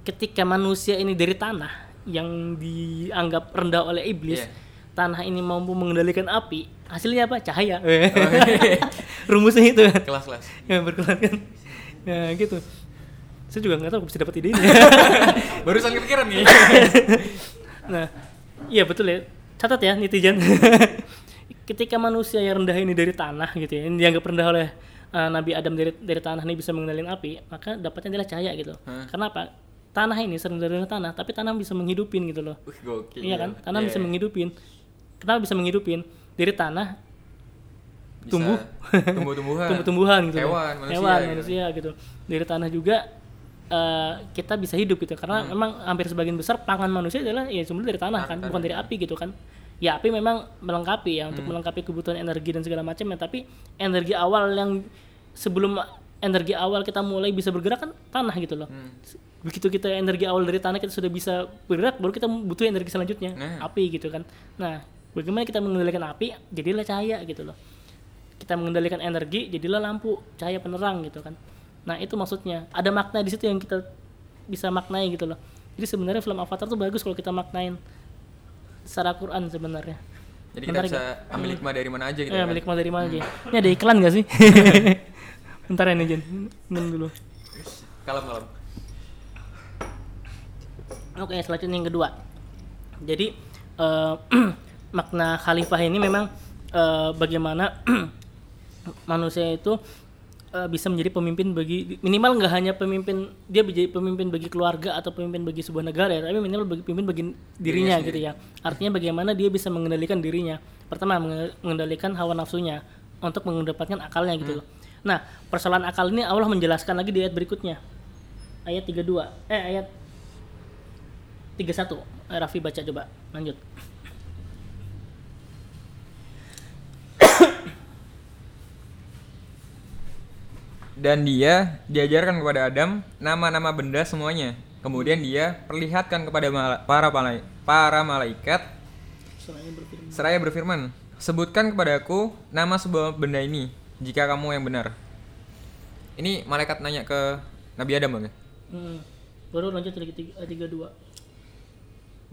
ketika manusia ini dari tanah yang dianggap rendah oleh iblis, Iya. Tanah ini mampu mengendalikan api, hasilnya apa? Cahaya. Rumusnya itu kan. kelas-kelas Ya, berkelan kan. Nah, gitu. Saya juga nggak tahu bisa dapat ide ini. barusan kepikiran nih nah, iya betul ya. Catat ya netizen. Ketika manusia yang rendah ini dari tanah gitu ya, yang dianggap rendah oleh uh, Nabi Adam dari dari tanah ini bisa mengendalikan api, maka dapatnya adalah cahaya gitu. Karena apa? Tanah ini sering dari tanah, tapi tanah bisa menghidupin gitu loh. Wih, gokil Iya kan? Tanah Iya, bisa iya. menghidupin. Kenapa bisa menghidupin? Dari tanah Bisa tumbuh. tumbuh-tumbuhan tumbuh-tumbuhan gitu. hewan manusia Hewan, gitu. manusia gitu. Dari tanah juga eh, kita bisa hidup gitu karena Hmm. memang hampir sebagian besar pangan manusia adalah ya sumber dari tanah kan, bukan dari api gitu kan. Ya api memang melengkapi ya untuk Hmm. melengkapi kebutuhan energi dan segala macam ya, tapi energi awal yang sebelum energi awal kita mulai bisa bergerak kan tanah gitu loh. Hmm. Begitu kita energi awal dari tanah kita sudah bisa bergerak, baru kita butuh energi selanjutnya, Nah. api gitu kan. Nah, bagaimana kita mengendalikan api? Jadilah cahaya gitu loh. Kita mengendalikan energi jadilah lampu cahaya penerang gitu kan. Nah itu maksudnya. Ada makna di situ yang kita bisa maknai gitu loh. Jadi sebenarnya film Avatar tuh bagus kalau kita maknain secara Quran sebenarnya. Jadi kita Menarik bisa ambil hikmah dari mana aja gitu eh kan milik dari mana aja. Ini ada iklan gak sih? Bentar ya nih Jen minum dulu. Kalem kalem. Oke, selanjutnya yang kedua. Jadi eh, makna khalifah ini memang eh, bagaimana manusia itu eh, bisa menjadi pemimpin bagi minimal nggak hanya pemimpin dia menjadi pemimpin bagi keluarga atau pemimpin bagi sebuah negara ya tapi minimal bagi pemimpin bagi dirinya gitu ya. artinya bagaimana dia bisa mengendalikan dirinya. Pertama menge- mengendalikan hawa nafsunya untuk mendapatkan akalnya gitu. Loh nah persoalan akal ini Allah menjelaskan lagi di ayat berikutnya. Ayat 32 eh ayat 31 Eh, Raffi baca coba lanjut Dan dia diajarkan kepada Adam nama-nama benda semuanya. Kemudian dia perlihatkan kepada mala- para malai- para malaikat Soalnya berfirman seraya berfirman, "Sebutkan kepadaku nama sebuah benda ini jika kamu yang benar." Ini malaikat nanya ke Nabi Adam, Bang. ya? Hmm. Baru lanjut tiga, eh, tiga dua.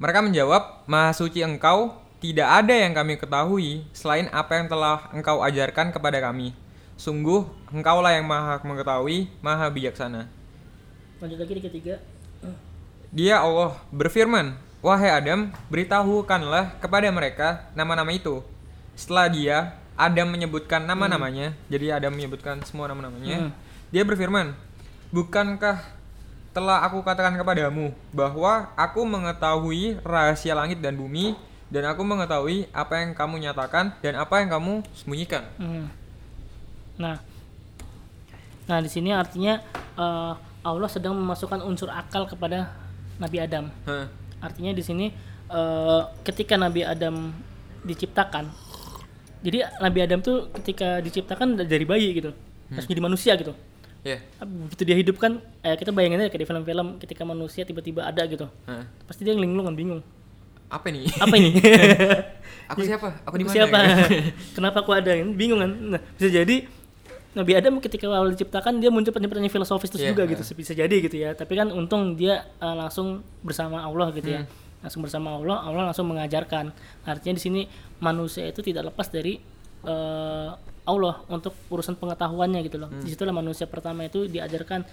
Mereka menjawab, Maha suci engkau, tidak ada yang kami ketahui selain apa yang telah engkau ajarkan kepada kami. Sungguh, engkaulah yang maha mengetahui, maha bijaksana. Lanjut lagi di ketiga. Hmm. Dia Allah berfirman, Wahai Adam, beritahukanlah kepada mereka nama-nama itu. Setelah dia, Adam menyebutkan nama-namanya, jadi Adam menyebutkan semua nama-namanya. Hmm. Dia berfirman, Bukankah telah aku katakan kepadamu bahwa aku mengetahui rahasia langit dan bumi, dan aku mengetahui apa yang kamu nyatakan dan apa yang kamu sembunyikan. Hmm. Nah, nah di sini artinya eh, Allah sedang memasukkan unsur akal kepada Nabi Adam. Hah. Artinya di sini eh, ketika Nabi Adam diciptakan, jadi Nabi Adam tuh ketika diciptakan dari bayi gitu, langsung jadi manusia gitu. Ya. Begitu dia hidup kan, eh, kita bayangin aja kayak di film-film ketika manusia tiba-tiba ada gitu, Hah. pasti dia linglung kan bingung. Apa nih? Apa ini? aku siapa? Aku di mana? siapa? gitu? Kenapa aku ada? Ini Bingung kan? Nah, bisa jadi Nabi Adam ketika awal diciptakan dia muncul pertanyaan filosofis terus Iya, juga iya. gitu bisa jadi gitu ya. Tapi kan untung dia eh, langsung bersama Allah gitu ya. Hmm. Langsung bersama Allah, Allah langsung mengajarkan. Artinya di sini manusia itu tidak lepas dari eh, Allah untuk urusan pengetahuannya gitu loh. Hmm. Di situlah manusia pertama itu diajarkan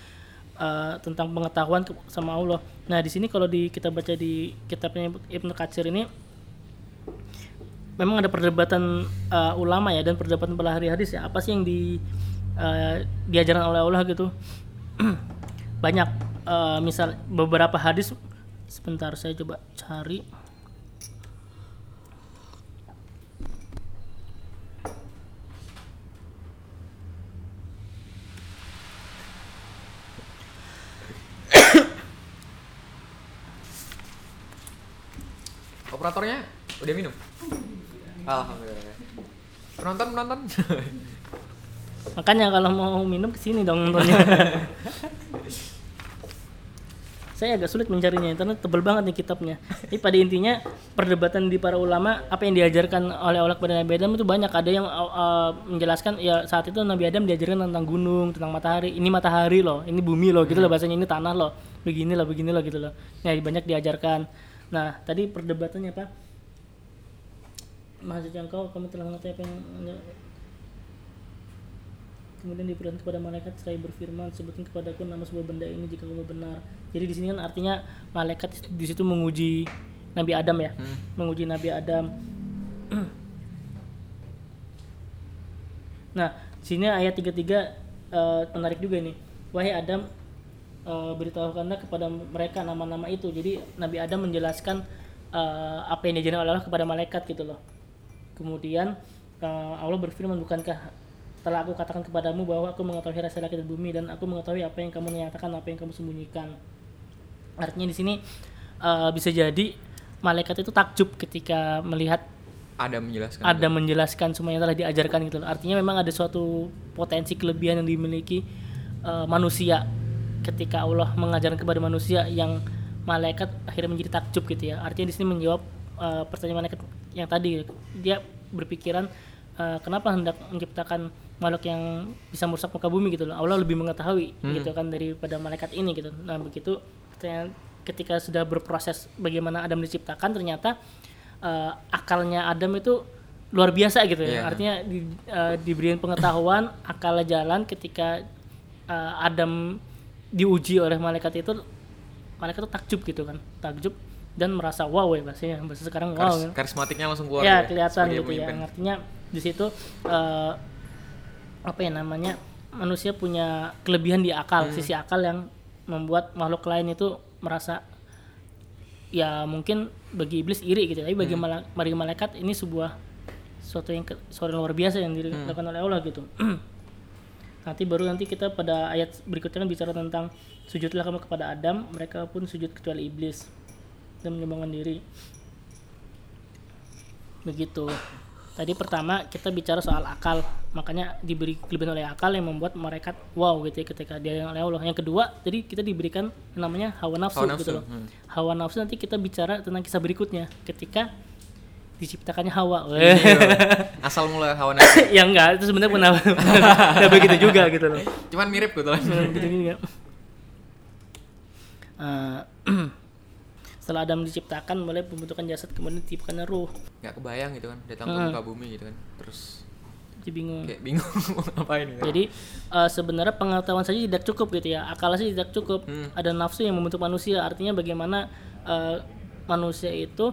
eh, tentang pengetahuan ke- sama Allah. Nah di sini kalau di kita baca di kitabnya Ibnu Katsir ini memang ada perdebatan uh, ulama ya dan perdebatan belahari hadis ya apa sih yang di uh, diajarkan oleh Allah gitu banyak uh, misal beberapa hadis sebentar saya coba cari Operatornya udah minum? Alhamdulillah. Penonton penonton. makanya kalau mau minum ke sini dong nontonnya. Saya agak sulit mencarinya internet tebel banget nih kitabnya. Tapi pada intinya perdebatan di para ulama apa yang diajarkan oleh Allah kepada Nabi Adam itu banyak. Ada yang uh, uh, menjelaskan ya saat itu Nabi Adam diajarkan tentang gunung tentang matahari. Ini matahari loh ini bumi loh gitu loh bahasanya. Ini tanah loh begini loh begini loh gitu loh. Nah banyak diajarkan. Nah tadi perdebatannya apa? Maksudnya engkau kamu telah mengetahui apa yang kemudian diberikan kepada malaikat saya berfirman sebutkan kepadaku nama sebuah benda ini jika kamu benar. Jadi di sini kan artinya malaikat di situ menguji Nabi Adam ya. Menguji Nabi Adam. Nah di sini ayat 33 eh, menarik juga ini. Wahai Adam eh, beritahukanlah kepada mereka nama-nama itu. Jadi Nabi Adam menjelaskan eh, apa yang diajarkan oleh Allah kepada malaikat gitu loh. Kemudian Allah berfirman bukankah telah aku katakan kepadamu bahwa aku mengetahui rahasia langit dan bumi dan aku mengetahui apa yang kamu nyatakan apa yang kamu sembunyikan artinya di sini eh, bisa jadi malaikat itu takjub ketika melihat Ada menjelaskan. ada menjelaskan semua yang telah diajarkan gitu. Artinya memang ada suatu potensi kelebihan yang dimiliki eh, manusia ketika Allah mengajarkan kepada manusia yang malaikat akhirnya menjadi takjub gitu ya. Artinya di sini menjawab eh, pertanyaan malaikat yang tadi dia berpikiran eh, kenapa hendak menciptakan makhluk yang bisa merusak muka bumi gitu loh. Allah lebih mengetahui gitu kan daripada malaikat ini gitu. Nah, begitu ketika sudah berproses bagaimana Adam diciptakan ternyata eh, akalnya Adam itu luar biasa gitu ya. Iya. Artinya di, eh, diberikan pengetahuan, akalnya jalan ketika eh, Adam diuji oleh malaikat itu malaikat itu takjub gitu kan. Takjub dan merasa wow ya bahasanya. Bahasa sekarang wow. Karis- kan. karismatiknya langsung keluar. ya ya, kelihatan gitu ya. pemimpin. Artinya di situ eh, apa ya namanya? manusia punya kelebihan di akal, sisi akal yang membuat makhluk lain itu merasa ya mungkin bagi iblis iri gitu, tapi bagi bagi malaikat ini sebuah suatu yang ke- suatu yang luar biasa yang dilakukan oleh Allah gitu. nanti baru nanti kita pada ayat berikutnya kan bicara tentang sujudlah kamu kepada Adam, mereka pun sujud kecuali iblis dan menyembahkan diri. Begitu. Tadi pertama kita bicara soal akal, makanya diberi kelebihan oleh akal yang membuat mereka wow gitu ya ketika dia oleh Allah. Yang kedua, jadi kita diberikan yang namanya hawa nafsu, Hawa gitu nafsu, loh. hmm. Hawa nafsu nanti kita bicara tentang kisah berikutnya ketika diciptakannya Hawa. Iya. Asal mula hawa nafsu. ya enggak, itu sebenarnya pernah pernah begitu juga gitu loh. Cuman mirip gitu lah. gitu juga. Eh, setelah Adam diciptakan mulai pembentukan jasad kemudian diciptakannya ruh Nggak kebayang gitu kan, datang ke muka bumi gitu kan. Terus jadi bingung kayak bingung mau ngapain gitu. jadi eh, sebenarnya pengetahuan saja tidak cukup gitu ya akal saja tidak cukup Hmm. ada nafsu yang membentuk manusia artinya bagaimana eh, manusia itu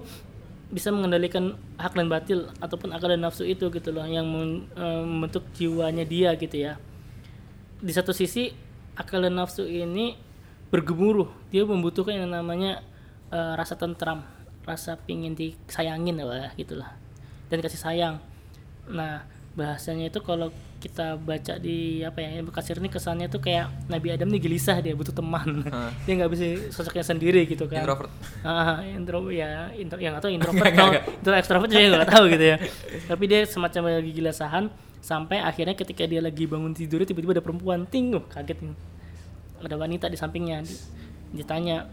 bisa mengendalikan hak dan batil ataupun akal dan nafsu itu gitu loh yang eh, membentuk jiwanya dia gitu ya di satu sisi akal dan nafsu ini bergemuruh dia membutuhkan yang namanya eh, rasa tentram rasa pingin disayangin lah gitulah. Dan kasih sayang. Nah bahasanya itu kalau kita baca di apa ya Ibnu Katsir ini kesannya tuh kayak Nabi Adam nih gelisah dia butuh teman. Ah. dia nggak bisa sosoknya sendiri gitu kan. Introvert. ah intro ya intro yang atau introvert atau intro ekstrovert saya nggak tahu gitu ya. Tapi dia semacam lagi gelisahan sampai akhirnya ketika dia lagi bangun tidur tiba-tiba ada perempuan ting oh, kaget nih. Ada wanita di sampingnya Di- ditanya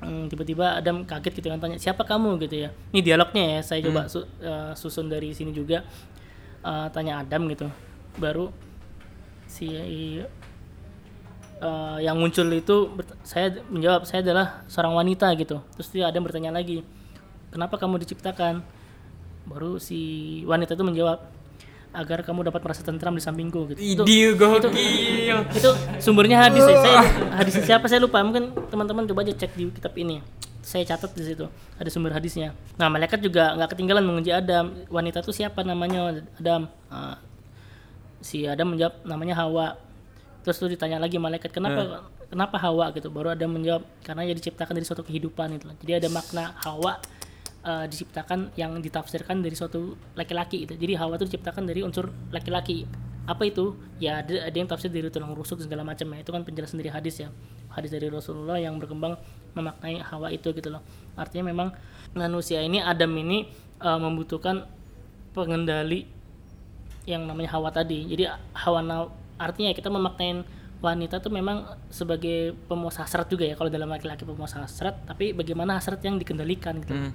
Hmm, tiba-tiba Adam kaget gitu kan tanya siapa kamu? gitu ya. Ini dialognya ya saya coba su- eh, susun dari sini juga. Eh, tanya Adam gitu. Baru si eh, yang muncul itu saya menjawab saya adalah seorang wanita gitu. Terus dia Adam bertanya lagi kenapa kamu diciptakan? Baru si wanita itu menjawab agar kamu dapat merasa tentram di sampingku gitu Itu- Idil gokil. itu sumbernya hadis ya. Saya hadis siapa saya lupa. Mungkin teman-teman coba aja cek di kitab ini. Saya catat di situ ada sumber hadisnya. Nah malaikat juga nggak ketinggalan menguji Adam. Wanita itu siapa namanya Adam? Ah, si Adam menjawab namanya Hawa. Terus tuh ditanya lagi malaikat kenapa kenapa Hawa gitu. Baru Adam menjawab karena dia diciptakan dari suatu kehidupan itu. Jadi ada makna Hawa eh, diciptakan yang ditafsirkan dari suatu laki-laki itu. Jadi Hawa itu diciptakan dari unsur laki-laki. Apa itu? Ya ada, ada yang tafsir dari tulang rusuk segala macam ya. Itu kan penjelasan dari hadis ya. Hadis dari Rasulullah yang berkembang memaknai Hawa itu gitu loh. Artinya memang manusia ini Adam ini eh, membutuhkan pengendali yang namanya hawa tadi. Jadi hawa artinya kita memaknain wanita tuh memang sebagai pemuas hasrat juga ya kalau dalam laki-laki pemuas hasrat, tapi bagaimana hasrat yang dikendalikan gitu. Hmm.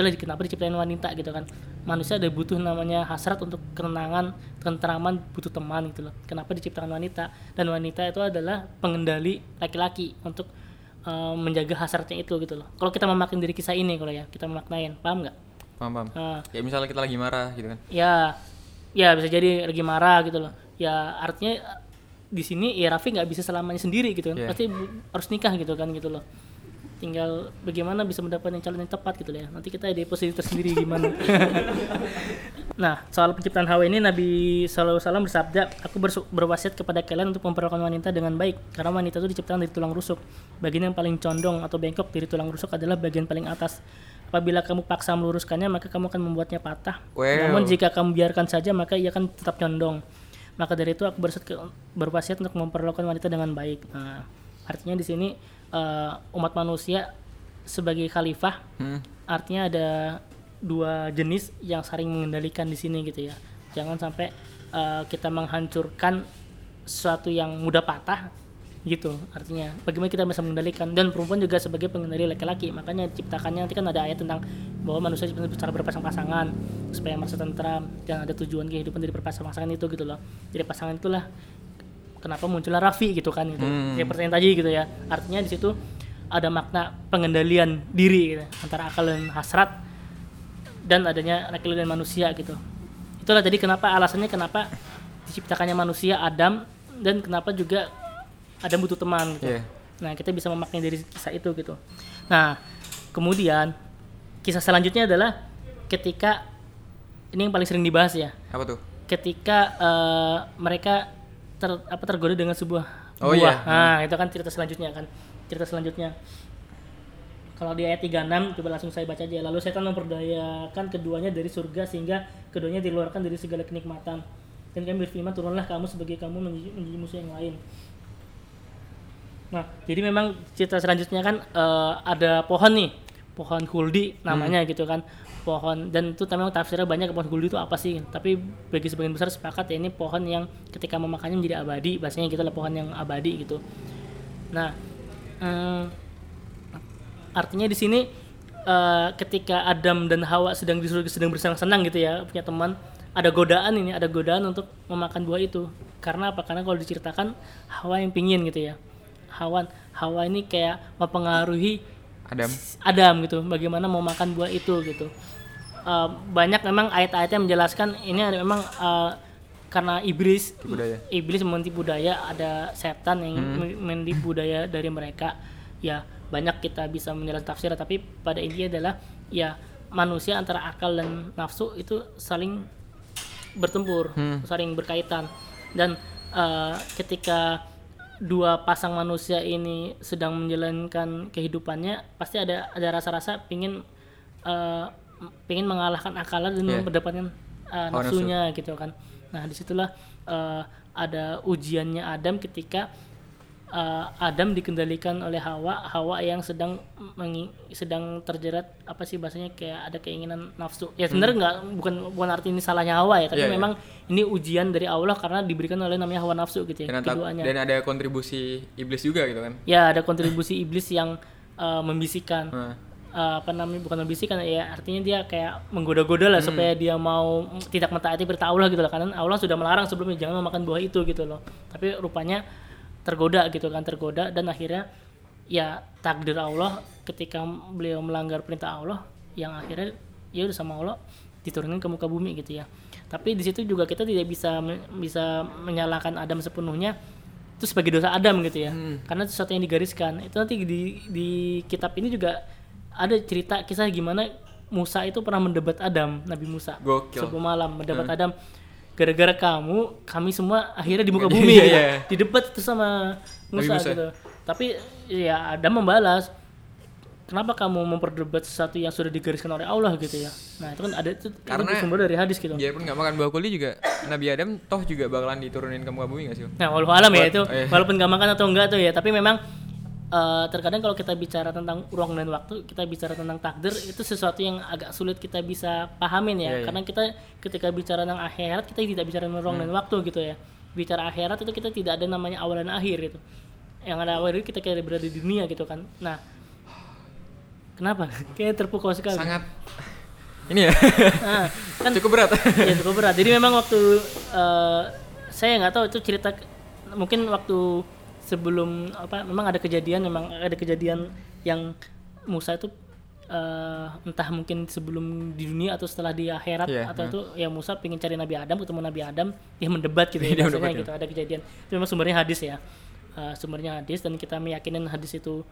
Itulah kenapa diciptain wanita gitu kan. Manusia ada butuh namanya hasrat untuk ketenangan, ketentraman, butuh teman gitu loh. Kenapa diciptakan wanita? Dan wanita itu adalah pengendali laki-laki untuk eh, menjaga hasratnya itu gitu loh. Kalau kita memaknai dari kisah ini kalau ya, kita memaknain, paham nggak? Paham, paham. Ah. Ya misalnya kita lagi marah gitu kan. ya ya bisa jadi lagi marah gitu loh ya artinya di sini ya Raffi nggak bisa selamanya sendiri gitu kan Iya. pasti harus nikah gitu kan gitu loh tinggal bagaimana bisa mendapatkan calon yang tepat gitu loh ya. Nanti kita di posisi tersendiri gimana. Nah soal penciptaan Hawa ini Nabi SAW bersabda aku berwasiat kepada kalian untuk memperlakukan wanita dengan baik karena wanita itu diciptakan dari tulang rusuk. Bagian yang paling condong atau bengkok dari tulang rusuk adalah bagian paling atas. Apabila kamu paksa meluruskannya maka kamu akan membuatnya patah. Well. namun jika kamu biarkan saja maka ia akan tetap condong. Maka dari itu aku berwasiat, ke- berwasiat untuk memperlakukan wanita dengan baik. Nah, artinya di sini eh, umat manusia sebagai khalifah Hmm. artinya ada dua jenis yang saling mengendalikan di sini gitu ya. Jangan sampai eh, kita menghancurkan sesuatu yang mudah patah gitu artinya bagaimana kita bisa mengendalikan. Dan perempuan juga sebagai pengendali laki-laki makanya ciptakannya nanti kan ada ayat tentang bahwa manusia secara berpasang-pasangan supaya merasa tentram dan ada tujuan kehidupan dari berpasang-pasangan itu gitu loh. Jadi pasangan itulah kenapa munculnya Raffi gitu kan gitu Hmm. kayak pertanyaan tadi gitu ya artinya di situ ada makna pengendalian diri gitu, antara akal dan hasrat dan adanya laki dan manusia gitu itulah jadi kenapa alasannya kenapa diciptakannya manusia Adam dan kenapa juga Adam butuh teman gitu Iya. nah kita bisa memaknai dari kisah itu gitu nah kemudian kisah selanjutnya adalah ketika ini yang paling sering dibahas ya Apa tuh? ketika eh, mereka ter, apa tergoda dengan sebuah Oh, buah. iya. Nah, itu kan cerita selanjutnya kan. Cerita selanjutnya. Kalau di ayat 36 coba langsung saya baca aja. Lalu setan memperdayakan keduanya dari surga sehingga keduanya dikeluarkan dari segala kenikmatan. Dan kami berfirman turunlah kamu sebagai kamu menjadi, musuh yang lain. Nah, jadi memang cerita selanjutnya kan eh, ada pohon nih, pohon huldi namanya gitu kan, pohon dan itu memang tafsirnya banyak pohon huldi itu apa sih? Tapi bagi sebagian besar sepakat ya ini pohon yang ketika memakannya menjadi abadi, bahasanya gitu lah pohon yang abadi gitu. Nah, eh, artinya di sini eh, ketika Adam dan Hawa sedang di surga sedang bersenang-senang gitu ya punya teman ada godaan ini ada godaan untuk memakan buah itu karena apa karena kalau diceritakan Hawa yang pingin gitu ya Hawa Hawa ini kayak mempengaruhi Adam. Adam gitu bagaimana mau makan buah itu gitu Eh, banyak memang ayat-ayatnya menjelaskan ini ada memang eh, karena iblis budaya. iblis menipu budaya ada setan yang menipu budaya dari mereka. Ya banyak kita bisa menjelaskan tafsir tapi pada intinya adalah ya manusia antara akal dan nafsu itu saling bertempur saling berkaitan. Dan eh, ketika dua pasang manusia ini sedang menjalankan kehidupannya pasti ada ada rasa-rasa pingin eh, pingin mengalahkan akalnya dan Iya. mendapatkan Hawa nafsu. nafsunya gitu kan nah di situlah eh, ada ujiannya Adam ketika eh, Adam dikendalikan oleh Hawa Hawa yang sedang mengi- sedang terjerat apa sih bahasanya kayak ada keinginan nafsu ya sebenarnya nggak bukan bukan arti ini salahnya Hawa ya tapi Hmm. Iya, memang ini ujian dari Allah karena diberikan oleh namanya hawa nafsu gitu ya Dan, keduanya dan ada kontribusi iblis juga gitu kan. ya ada kontribusi iblis yang eh, membisikkan Nah, eh, apa namanya bukan membisikkan ya artinya dia kayak menggoda-goda lah Hmm. supaya dia mau tidak mentaati perintah Allah gitu loh. Karena Allah sudah melarang sebelumnya jangan memakan buah itu gitu loh. Tapi rupanya tergoda gitu kan tergoda dan akhirnya ya takdir Allah ketika beliau melanggar perintah Allah yang akhirnya ya udah sama Allah diturunin ke muka bumi gitu ya. Tapi di situ juga kita tidak bisa bisa menyalahkan Adam sepenuhnya itu sebagai dosa Adam gitu ya. Karena itu sesuatu yang digariskan. Itu nanti di di kitab ini juga ada cerita kisah gimana Musa itu pernah mendebat Adam Nabi Musa Gokil. sebuah malam mendebat Adam gara-gara kamu kami semua akhirnya di muka Iya, bumi iya, gitu. iya. didebat itu sama Nabi Musa, Musa. gitu tapi ya Adam membalas kenapa kamu memperdebat sesuatu yang sudah digariskan oleh Allah gitu ya nah itu kan ada itu, itu Karena- sumber dari hadis gitu biarpun nggak makan buah kuli juga Nabi Adam toh juga bakalan diturunin ke muka bumi nggak sih? Nah, walau alam ya itu, eh. walaupun gak makan atau enggak tuh ya, tapi memang eh, terkadang kalau kita bicara tentang ruang dan waktu, kita bicara tentang takdir itu sesuatu yang agak sulit kita bisa pahamin ya, Iya, iya. karena kita ketika bicara tentang akhirat kita tidak bicara tentang ruang dan waktu gitu ya. Bicara akhirat itu kita tidak ada namanya awal dan akhir gitu. Yang ada awal itu kita kayak berada di dunia gitu kan. Nah, kenapa? Kayak terpukau sekali. Sangat ini ya Nah, kan cukup berat. ya cukup berat jadi memang waktu eh, saya nggak tahu itu cerita mungkin waktu sebelum apa memang ada kejadian memang ada kejadian yang Musa itu eh, entah mungkin sebelum di dunia atau setelah di akhirat Iya, atau itu ya Musa pengen cari Nabi Adam ketemu Nabi Adam dia mendebat gitu ya Dia bahasanya mendebat, ya. gitu ada kejadian. Itu memang sumbernya hadis ya Eh, sumbernya hadis dan kita meyakinin hadis itu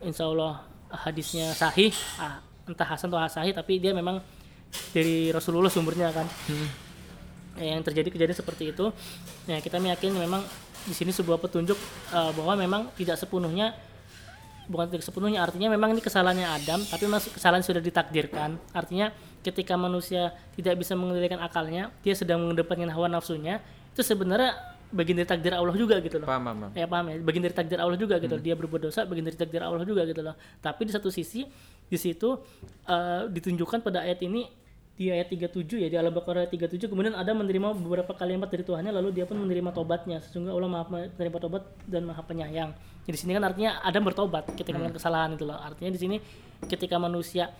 insya Allah hadisnya sahih ah, entah hasan atau sahih tapi dia memang dari Rasulullah sumbernya kan. Ya, yang terjadi kejadian seperti itu ya kita meyakini memang di sini sebuah petunjuk eh, bahwa memang tidak sepenuhnya bukan tidak sepenuhnya artinya memang ini kesalahannya Adam tapi mas kesalahan sudah ditakdirkan. Artinya ketika manusia tidak bisa mengendalikan akalnya dia sedang mengedepankan hawa nafsunya itu sebenarnya bagian dari takdir Allah juga gitu loh. Paham, paham, ya paham ya? Bagian dari takdir Allah juga gitu dia berbuat dosa bagian dari takdir Allah juga gitu loh. Tapi di satu sisi di situ eh, ditunjukkan pada ayat ini di ayat 37 ya di Al-Baqarah ayat 37 kemudian ada menerima beberapa kalimat dari Tuhannya lalu dia pun menerima tobatnya sesungguhnya Allah maha menerima tobat dan maha penyayang. Jadi sini kan artinya Adam bertobat ketika melakukan kesalahan itu loh. Artinya di sini ketika manusia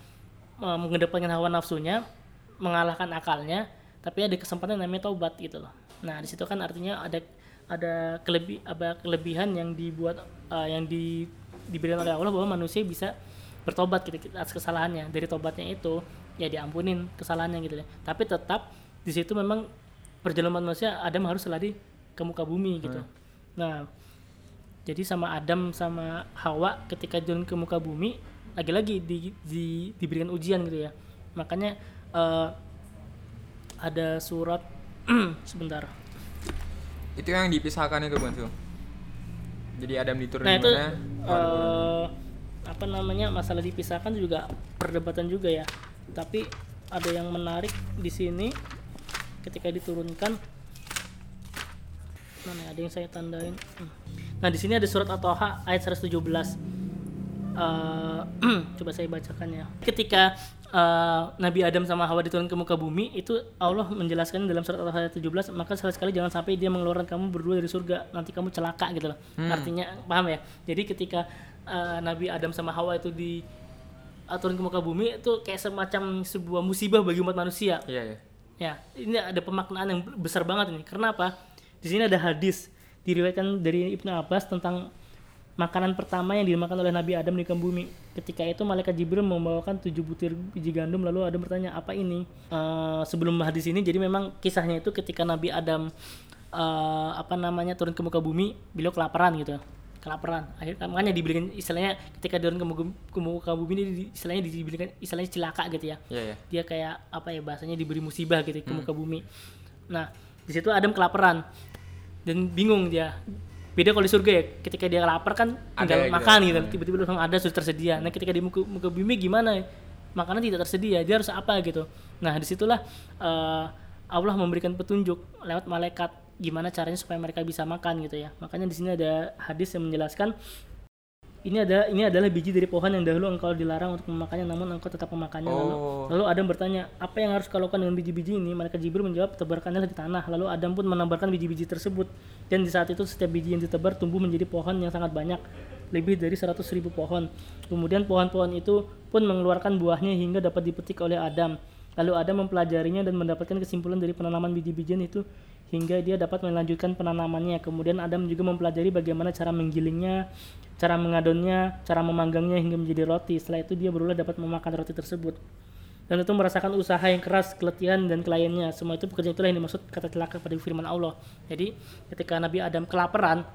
eh, mengedepankan hawa nafsunya mengalahkan akalnya tapi ada kesempatan namanya taubat gitu loh. Nah di situ kan artinya ada ada kelebih apa kelebihan yang dibuat eh, yang di diberikan oleh Allah bahwa manusia bisa bertobat gitu atas kesalahannya. Dari tobatnya itu ya diampunin kesalahannya gitu ya. Tapi tetap di situ memang perjalanan manusia Adam harus lari ke muka bumi gitu. Nah jadi sama Adam sama Hawa ketika jalan ke muka bumi lagi-lagi di, di- diberikan ujian gitu ya. Makanya eh, ada surat sebentar. Itu yang dipisahkan itu jadi Adam diturun nah itu mana? eh, apa namanya masalah dipisahkan juga perdebatan juga ya tapi ada yang menarik di sini ketika diturunkan mana ya, ada yang saya tandain. Hmm. nah di sini ada surat at-toha ayat 117 Eh, coba saya bacakan ya. Ketika eh, Nabi Adam sama Hawa diturunkan ke muka bumi itu Allah menjelaskan dalam surat ayat 17 maka sekali-sekali jangan sampai dia mengeluarkan kamu berdua dari surga nanti kamu celaka gitu loh. Artinya paham ya? Jadi ketika eh, Nabi Adam sama Hawa itu di uh, turun ke muka bumi itu kayak semacam sebuah musibah bagi umat manusia iya ya Ya, ini ada pemaknaan yang besar banget ini. Karena apa? Di sini ada hadis diriwayatkan dari Ibnu Abbas tentang makanan pertama yang dimakan oleh Nabi Adam di bumi. Ketika itu malaikat Jibril membawakan tujuh butir biji gandum lalu Adam bertanya apa ini? Eh, sebelum hadis ini jadi memang kisahnya itu ketika Nabi Adam eh, apa namanya turun ke muka bumi, beliau kelaparan gitu. Kelaparan. Akhirnya makanya diberikan istilahnya ketika turun ke muka, bumi ini istilahnya diberikan istilahnya cilaka gitu ya iya ya dia kayak apa ya bahasanya diberi musibah gitu ke muka bumi. Nah, di situ Adam kelaparan dan bingung dia. Beda kalau di surga ya, ketika dia lapar kan Ada tinggal gitu. makan gitu, Hmm. tiba-tiba langsung ada sudah tersedia. Nah, ketika di muka, muka bumi gimana? Makanan tidak tersedia, dia harus apa gitu. Nah, di situlah eh, Allah memberikan petunjuk lewat malaikat gimana caranya supaya mereka bisa makan gitu ya. Makanya di sini ada hadis yang menjelaskan ini ada ini adalah biji dari pohon yang dahulu engkau dilarang untuk memakannya namun engkau tetap memakannya. Lalu, Oh. lalu Adam bertanya apa yang harus kau lakukan dengan biji-biji ini? Mereka Jibril menjawab tebarkannya di tanah. Lalu Adam pun menebarkan biji-biji tersebut. Dan di saat itu setiap biji yang ditebar tumbuh menjadi pohon yang sangat banyak lebih dari 100 ribu pohon. Kemudian pohon-pohon itu pun mengeluarkan buahnya hingga dapat dipetik oleh Adam. Lalu Adam mempelajarinya dan mendapatkan kesimpulan dari penanaman biji-bijian itu hingga dia dapat melanjutkan penanamannya. Kemudian Adam juga mempelajari bagaimana cara menggilingnya, cara mengadonnya, cara memanggangnya hingga menjadi roti. Setelah itu dia berulah dapat memakan roti tersebut. Dan itu merasakan usaha yang keras, keletihan dan kliennya. Semua itu pekerjaan itulah yang dimaksud kata celaka pada firman Allah. Jadi ketika Nabi Adam kelaparan,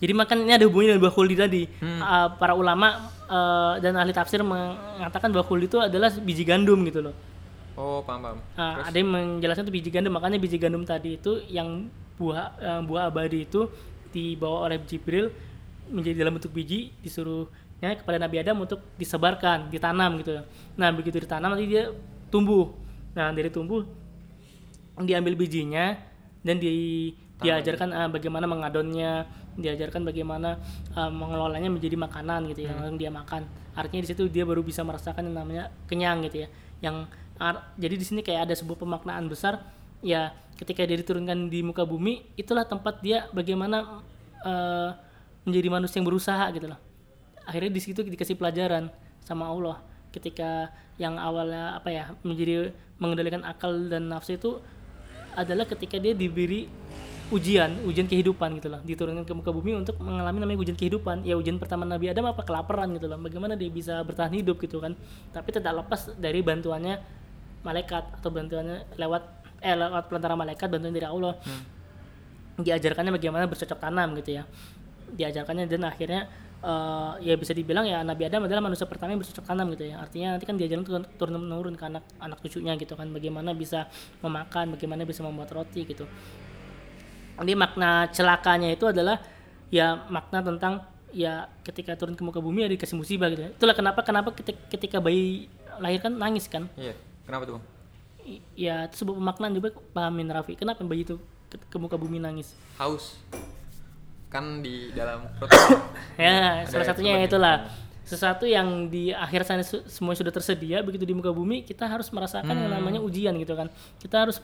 jadi makan ini ada hubungannya dengan bahuli tadi. Uh, para ulama uh, dan ahli tafsir mengatakan bahuli itu adalah biji gandum gitu loh. Oh paham paham Nah, ada yang menjelaskan itu biji gandum, makanya biji gandum tadi itu yang buah eh, buah abadi itu dibawa oleh Jibril menjadi dalam bentuk biji disuruhnya kepada Nabi Adam untuk disebarkan, ditanam gitu. Nah, begitu ditanam nanti dia tumbuh. Nah, dari tumbuh diambil bijinya dan di diajarkan eh, bagaimana mengadonnya, diajarkan bagaimana eh, mengelolanya menjadi makanan gitu ya, yang dia makan. Artinya di situ dia baru bisa merasakan yang namanya kenyang gitu ya. Yang jadi di sini kayak ada sebuah pemaknaan besar ya ketika dia diturunkan di muka bumi itulah tempat dia bagaimana eh, menjadi manusia yang berusaha gitu loh. Akhirnya di situ dikasih pelajaran sama Allah ketika yang awalnya apa ya menjadi mengendalikan akal dan nafsu itu adalah ketika dia diberi ujian, ujian kehidupan gitu loh, diturunkan ke muka bumi untuk mengalami namanya ujian kehidupan. Ya ujian pertama Nabi Adam apa kelaparan gitu loh, bagaimana dia bisa bertahan hidup gitu kan. Tapi tidak lepas dari bantuannya malaikat atau bantuannya lewat eh lewat pelantara malaikat bantuan dari Allah. Diajarkannya bagaimana bercocok tanam gitu ya. Diajarkannya dan akhirnya eh, ya bisa dibilang ya Nabi Adam adalah manusia pertama yang bercocok tanam gitu ya. Artinya nanti kan diajarkan turun turun menurun ke anak anak cucunya gitu kan bagaimana bisa memakan, bagaimana bisa membuat roti gitu. Jadi makna celakanya itu adalah ya makna tentang ya ketika turun ke muka bumi ya dikasih musibah gitu. Itulah kenapa kenapa ketika, ketika bayi lahir kan nangis kan. iya kenapa tuh Bang? I- Ya itu sebuah pemaknaan juga pahamin Raffi. Kenapa bayi itu ke, ke muka bumi nangis? haus kan di dalam perut Ya, salah satunya sebabnya. itulah. Sesuatu yang di akhir sana su- semua sudah tersedia begitu di muka bumi kita harus merasakan yang namanya ujian gitu kan. Kita harus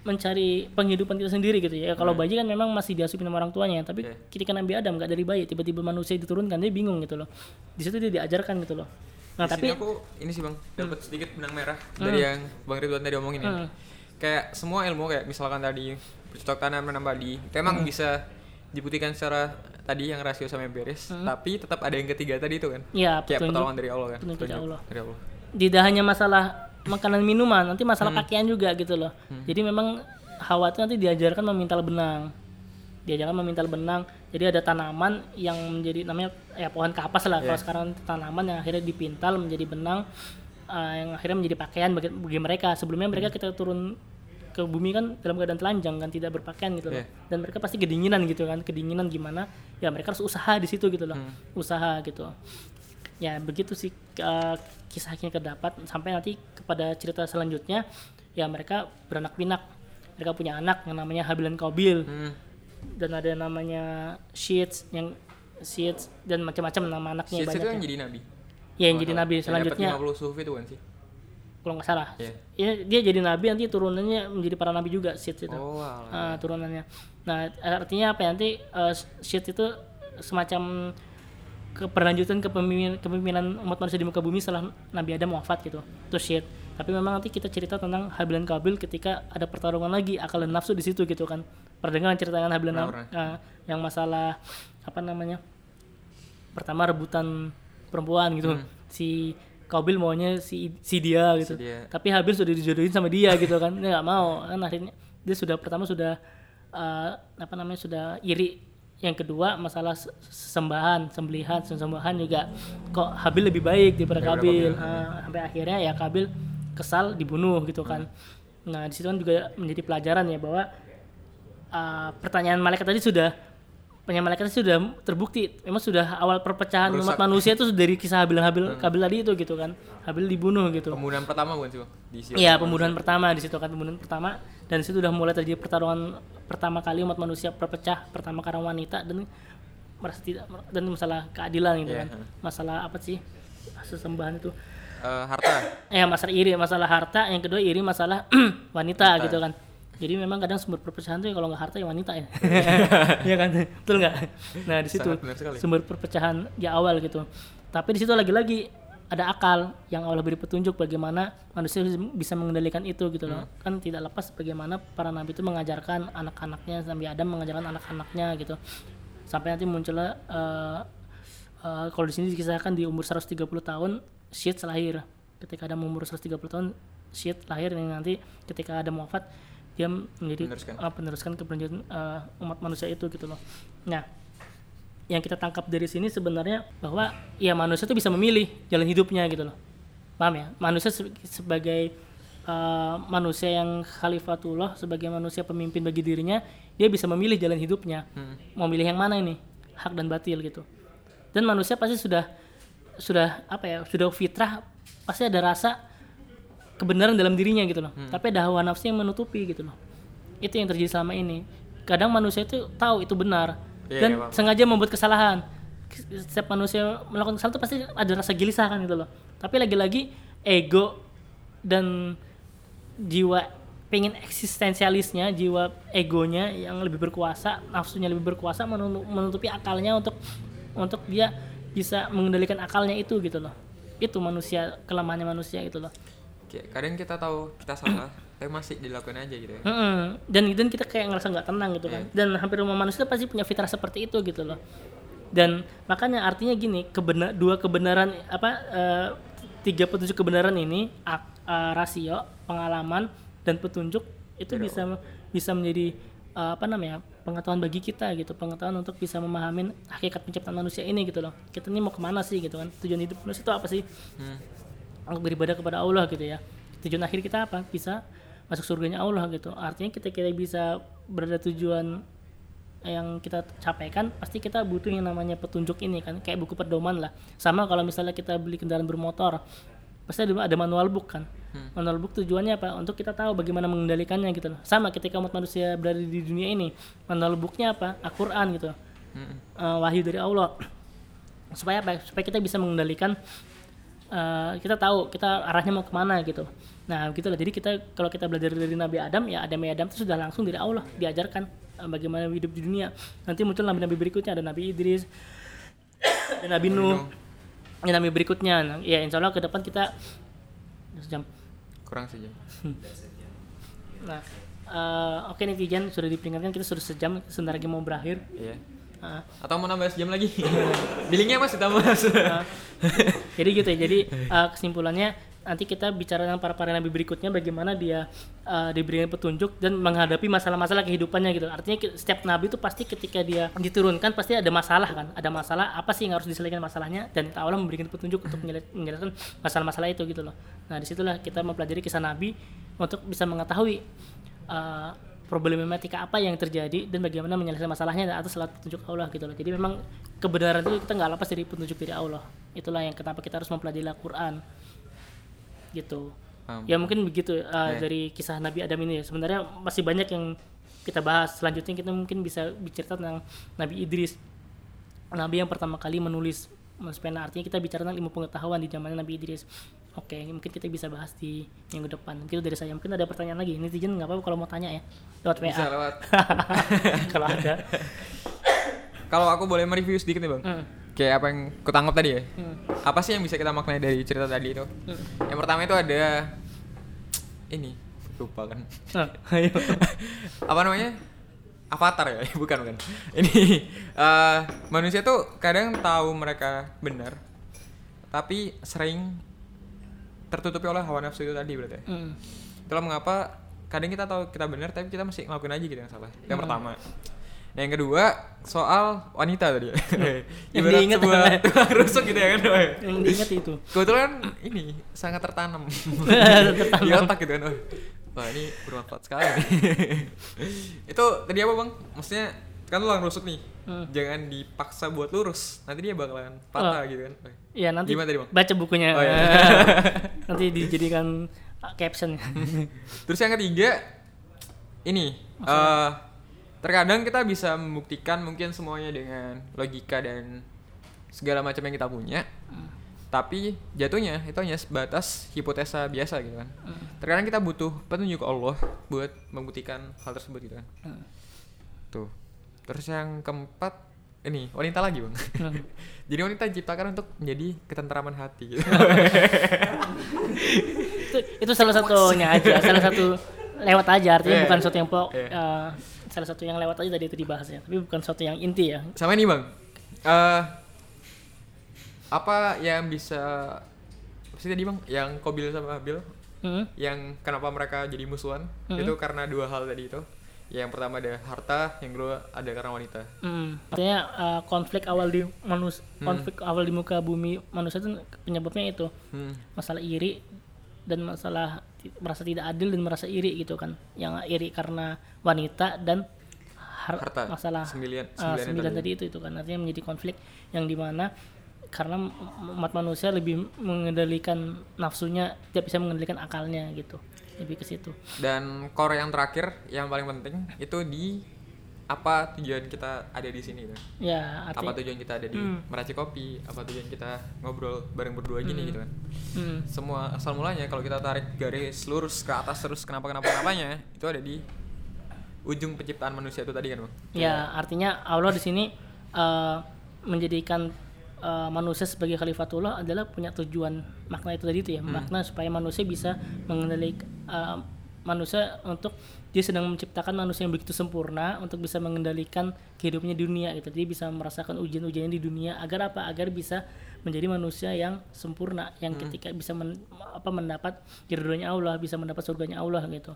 mencari penghidupan kita sendiri gitu ya. Kalau bayi kan memang masih diasupi sama orang tuanya, tapi Oke. ketika Nabi Adam nggak dari bayi, tiba-tiba manusia diturunkan dia bingung gitu loh. Di situ dia diajarkan gitu loh. Nah, Di tapi aku ini sih bang dapat sedikit benang merah dari yang bang Ridwan tadi omongin ya. Hmm. Kayak semua ilmu kayak misalkan tadi bercocok tanam menanam padi, itu emang bisa dibuktikan secara tadi yang rasio sama yang beres, tapi tetap ada yang ketiga tadi itu kan. ya Kayak petunjuk. pertolongan dari Allah kan. petunjuk Allah. Dari Allah. tidak hanya masalah makanan minuman, nanti masalah pakaian juga gitu loh. Jadi memang Hawa itu nanti diajarkan memintal benang. Diajarkan memintal benang. Jadi ada tanaman yang menjadi namanya ya pohon kapas lah. Kalau sekarang tanaman yang akhirnya dipintal menjadi benang eh, yang akhirnya menjadi pakaian bagi, bagi mereka. Sebelumnya mereka kita turun ke bumi kan dalam keadaan telanjang kan tidak berpakaian gitu loh. Iya. dan mereka pasti kedinginan gitu kan kedinginan gimana ya mereka harus usaha di situ gitu loh. Usaha gitu. Ya begitu sih uh, kisahnya kedapat. Sampai nanti kepada cerita selanjutnya ya mereka beranak pinak. Mereka punya anak yang namanya Habil dan Qabil Hmm. Dan ada yang namanya Sheets yang Sheets dan macam-macam nama anaknya Shit itu banyak yang ya. jadi nabi. Ya, yang jadi nabi Yang selanjutnya dapat 50 sufi itu kan sih. kalau nggak salah Iya. ya, dia jadi nabi nanti turunannya menjadi para nabi juga Sheets itu Oh, alah. turunannya. Nah, artinya apa ya? Nanti uh, shit itu semacam keberlanjutan kepemimpinan, kepemimpinan umat manusia di muka bumi setelah Nabi Adam wafat gitu. Itu shit. Tapi memang nanti kita cerita tentang Habil dan Kabil ketika ada pertarungan lagi akal dan nafsu di situ gitu kan. Pernah dengar cerita Pernah, ah, yang masalah apa namanya? Pertama rebutan perempuan gitu. Si Kabil maunya si si dia gitu. Si dia. Tapi Habil sudah dijodohin sama dia gitu kan. Dia nggak mau. Kan akhirnya dia sudah pertama sudah eh, apa namanya sudah iri. Yang kedua masalah se- sembahan, sembelihan, sembahan juga kok Habil lebih baik daripada Kabil. Ah, sampai akhirnya ya Kabil kesal dibunuh gitu kan. Nah, di situ kan juga menjadi pelajaran ya bahwa uh, pertanyaan malaikat tadi sudah pertanyaan malaikat tadi sudah terbukti. Memang sudah awal perpecahan umat Merusak. manusia itu dari kisah Habil Habil Kabil tadi itu gitu kan. Habil dibunuh gitu. Pembunuhan pertama bukan sih? Di Shit. Iya pembunuhan pertama di situ kan pembunuhan pertama. Dan situ udah mulai terjadi pertarungan pertama kali umat manusia berpecah pertama karena wanita dan merasa tidak dan masalah keadilan gitu Iya, kan. masalah apa sih? Sesembahan itu. Eh, harta. eh masalah iri masalah harta. Yang kedua iri masalah wanita, gitu kan jadi memang kadang sumber perpecahan tuh ya kalau nggak harta ya wanita ya. Iya kan? Betul nggak? Nah di situ sumber perpecahan ya awal gitu. Tapi di situ lagi-lagi ada akal yang Allah beri petunjuk bagaimana manusia bisa mengendalikan itu gitu loh. Kan tidak lepas bagaimana para nabi itu mengajarkan anak-anaknya Nabi Adam mengajarkan anak-anaknya gitu. Sampai nanti munculnya eh, eh, kalau di sini dikisahkan di umur 130 tahun Syed lahir. Ketika Adam umur 130 tahun Syed lahir yang nanti ketika Adam wafat dia menjadi Meneruskan. eh, peneruskan keberlanjutan eh, umat manusia itu gitu loh. Nah yang kita tangkap dari sini sebenarnya bahwa ya manusia itu bisa memilih jalan hidupnya gitu loh. Paham ya? Manusia se- sebagai uh, manusia yang khalifatullah sebagai manusia pemimpin bagi dirinya dia bisa memilih jalan hidupnya. Mau milih yang mana ini? Hak dan batil gitu. Dan manusia pasti sudah sudah apa ya sudah fitrah pasti ada rasa kebenaran dalam dirinya gitu loh. Tapi ada hawa nafsu yang menutupi gitu loh. Itu yang terjadi selama ini. Kadang manusia itu tahu itu benar. Iya, dan paham. sengaja membuat kesalahan. Setiap manusia melakukan kesalahan itu pasti ada rasa gelisah kan gitu loh. Tapi lagi-lagi ego dan jiwa pengen eksistensialisnya jiwa egonya yang lebih berkuasa nafsunya lebih berkuasa menutu- menutupi akalnya untuk untuk dia bisa mengendalikan akalnya itu gitu loh. Itu manusia kelemahannya manusia gitu loh kadang kita tahu kita salah, tapi masih dilakukan aja gitu ya. Mm-mm. dan dan kita kayak ngerasa nggak tenang gitu kan. Dan hampir semua manusia pasti punya fitrah seperti itu gitu loh. Dan makanya artinya gini kebenar dua kebenaran apa eh, tiga petunjuk kebenaran ini eh, rasio pengalaman dan petunjuk itu bisa bisa menjadi eh, apa namanya pengetahuan bagi kita gitu. Pengetahuan untuk bisa memahami hakikat penciptaan manusia ini gitu loh. Kita ini mau ke mana sih gitu kan? Tujuan hidup manusia itu apa sih? Hmm. Beribadah kepada Allah gitu ya. Tujuan akhir kita apa? Bisa masuk surganya Allah gitu. Artinya kita kita bisa berada tujuan yang kita capaikan pasti kita butuh yang namanya petunjuk ini kan kayak buku pedoman lah. Sama kalau misalnya kita beli kendaraan bermotor pasti ada, ada manual book kan. Manual book tujuannya apa? Untuk kita tahu bagaimana mengendalikannya gitu loh. Sama ketika umat manusia berada di dunia ini manual booknya apa? Al-Quran gitu. Hmm. Eh, wahyu dari Allah. Supaya apa? Supaya kita bisa mengendalikan eh, kita tahu kita arahnya mau ke mana gitu. Nah gitu lah jadi kita kalau kita belajar dari Nabi Adam ya Adam Adam itu sudah langsung dari Allah diajarkan eh, bagaimana hidup di dunia. Nanti muncul nabi-nabi berikutnya. Ada Nabi Idris dan Nabi Nuh dan Nabi berikutnya. Nah, ya insya Allah ke depan kita sejam. Kurang saja. nah eh, oke netizen sudah diperingatkan kita sudah sejam sebentar lagi mau berakhir. Iya. Ah. Atau mau nambah sejam lagi? Billingnya mas ditambah mas. Nah, jadi gitu ya. Jadi uh, kesimpulannya nanti kita bicara dengan para para nabi berikutnya bagaimana dia uh, diberikan petunjuk dan menghadapi masalah-masalah kehidupannya gitu. Artinya setiap nabi itu pasti ketika dia diturunkan pasti ada masalah kan. Ada masalah apa sih yang harus diselesaikan masalahnya dan Allah memberikan petunjuk untuk menyele- menyelesaikan masalah-masalah itu gitu loh. Nah di situlah kita mempelajari kisah nabi untuk bisa mengetahui uh, problematika apa yang terjadi dan bagaimana menyelesaikan masalahnya atas selalu petunjuk Allah gitu loh. Jadi memang kebenaran itu kita nggak lepas dari petunjuk dari Allah. Itulah yang kenapa kita harus mempelajari Al-Quran. Gitu. Paham. ya mungkin begitu uh, Ya. dari kisah Nabi Adam ini. Sebenarnya masih banyak yang kita bahas. Selanjutnya kita mungkin bisa bicara tentang Nabi Idris. Nabi yang pertama kali menulis pena. Artinya kita bicara tentang ilmu pengetahuan di zaman Nabi Idris oke mungkin kita bisa bahas di minggu depan gitu dari saya mungkin ada pertanyaan lagi netizen nggak apa-apa kalau mau tanya ya lewat WA Bisa lewat. kalau ada Kalau aku boleh mereview sedikit nih bang. Hmm. Kayak apa yang kutangkap tadi ya. Hmm. Apa sih yang bisa kita maknai dari cerita tadi itu? Hmm. Yang pertama itu ada ini lupa kan. Nah, ayo. apa namanya? Avatar ya, bukan bukan. Ini eh, manusia tuh kadang tahu mereka benar, tapi sering tertutupi oleh hawa nafsu itu tadi berarti. Hmm. Itulah mengapa kadang kita tahu kita benar tapi kita masih ngelakuin aja gitu yang salah. Yang pertama. Yang kedua soal wanita tadi ya. Yang diingat sebuah tukang rusuk gitu ya kan. Yang diingat itu Kebetulan ini sangat tertanam Tertanam. di otak gitu kan. Woy. Wah ini bermanfaat sekali. itu tadi apa bang? Maksudnya kan tukang rusuk nih. Hmm. Jangan dipaksa buat lurus. Nanti dia bakalan patah Oh. gitu kan. Woy. ya nanti Gimana tadi bang? baca bukunya Oh, iya. nanti dijadikan uh, caption Terus yang ketiga ini eh terkadang kita bisa membuktikan mungkin semuanya dengan logika dan segala macam yang kita punya. Tapi jatuhnya itu hanya sebatas hipotesa biasa gitu kan. Terkadang kita butuh petunjuk Allah buat membuktikan hal tersebut gitu kan. Hmm. Tuh. Terus yang keempat ini wanita lagi bang. Jadi wanita diciptakan untuk menjadi ketentraman hati. Gitu. itu, itu salah satunya aja salah satu lewat aja artinya Iya. bukan sesuatu yang pokok Iya. uh, salah satu yang lewat aja tadi itu dibahasnya tapi bukan sesuatu yang inti ya Sama ini bang, eh apa yang bisa apa sih tadi bang? Yang Kobil sama Habil, Hmm. yang kenapa mereka jadi musuhan? Mhm. Itu karena dua hal tadi itu. Yang pertama ada harta, yang kedua ada karena wanita. Hmm. artinya uh, konflik awal di manus konflik awal di muka bumi manusia itu penyebabnya itu Hmm. masalah iri dan masalah merasa tidak adil dan merasa iri gitu kan yang iri karena wanita dan har- Harta. masalah Sembilan, Ah, sembilan, sembilan tadi itu itu kan artinya menjadi konflik yang di mana karena umat manusia lebih mengendalikan nafsunya tidak bisa mengendalikan akalnya gitu lebih ke situ Dan core yang terakhir, yang paling penting itu di apa tujuan kita ada di sini kan? ya Apa artinya tujuan kita ada di Hmm. meracik kopi? Apa tujuan kita ngobrol bareng berdua gini gitu kan? hmm, semua asal mulanya kalau kita tarik garis lurus ke atas terus kenapa kenapa kenapanya itu ada di ujung penciptaan manusia itu tadi kan bang ya artinya Allah di sini eh, menjadikan eh, manusia sebagai khalifatullah adalah punya tujuan makna itu tadi itu ya makna supaya manusia bisa mengendalikan eh, manusia untuk dia sedang menciptakan manusia yang begitu sempurna untuk bisa mengendalikan kehidupannya di dunia gitu. Dia bisa merasakan ujian-ujiannya di dunia agar apa? Agar bisa menjadi manusia yang sempurna yang ketika bisa men- apa mendapat ridhonya Allah bisa mendapat surganya Allah gitu.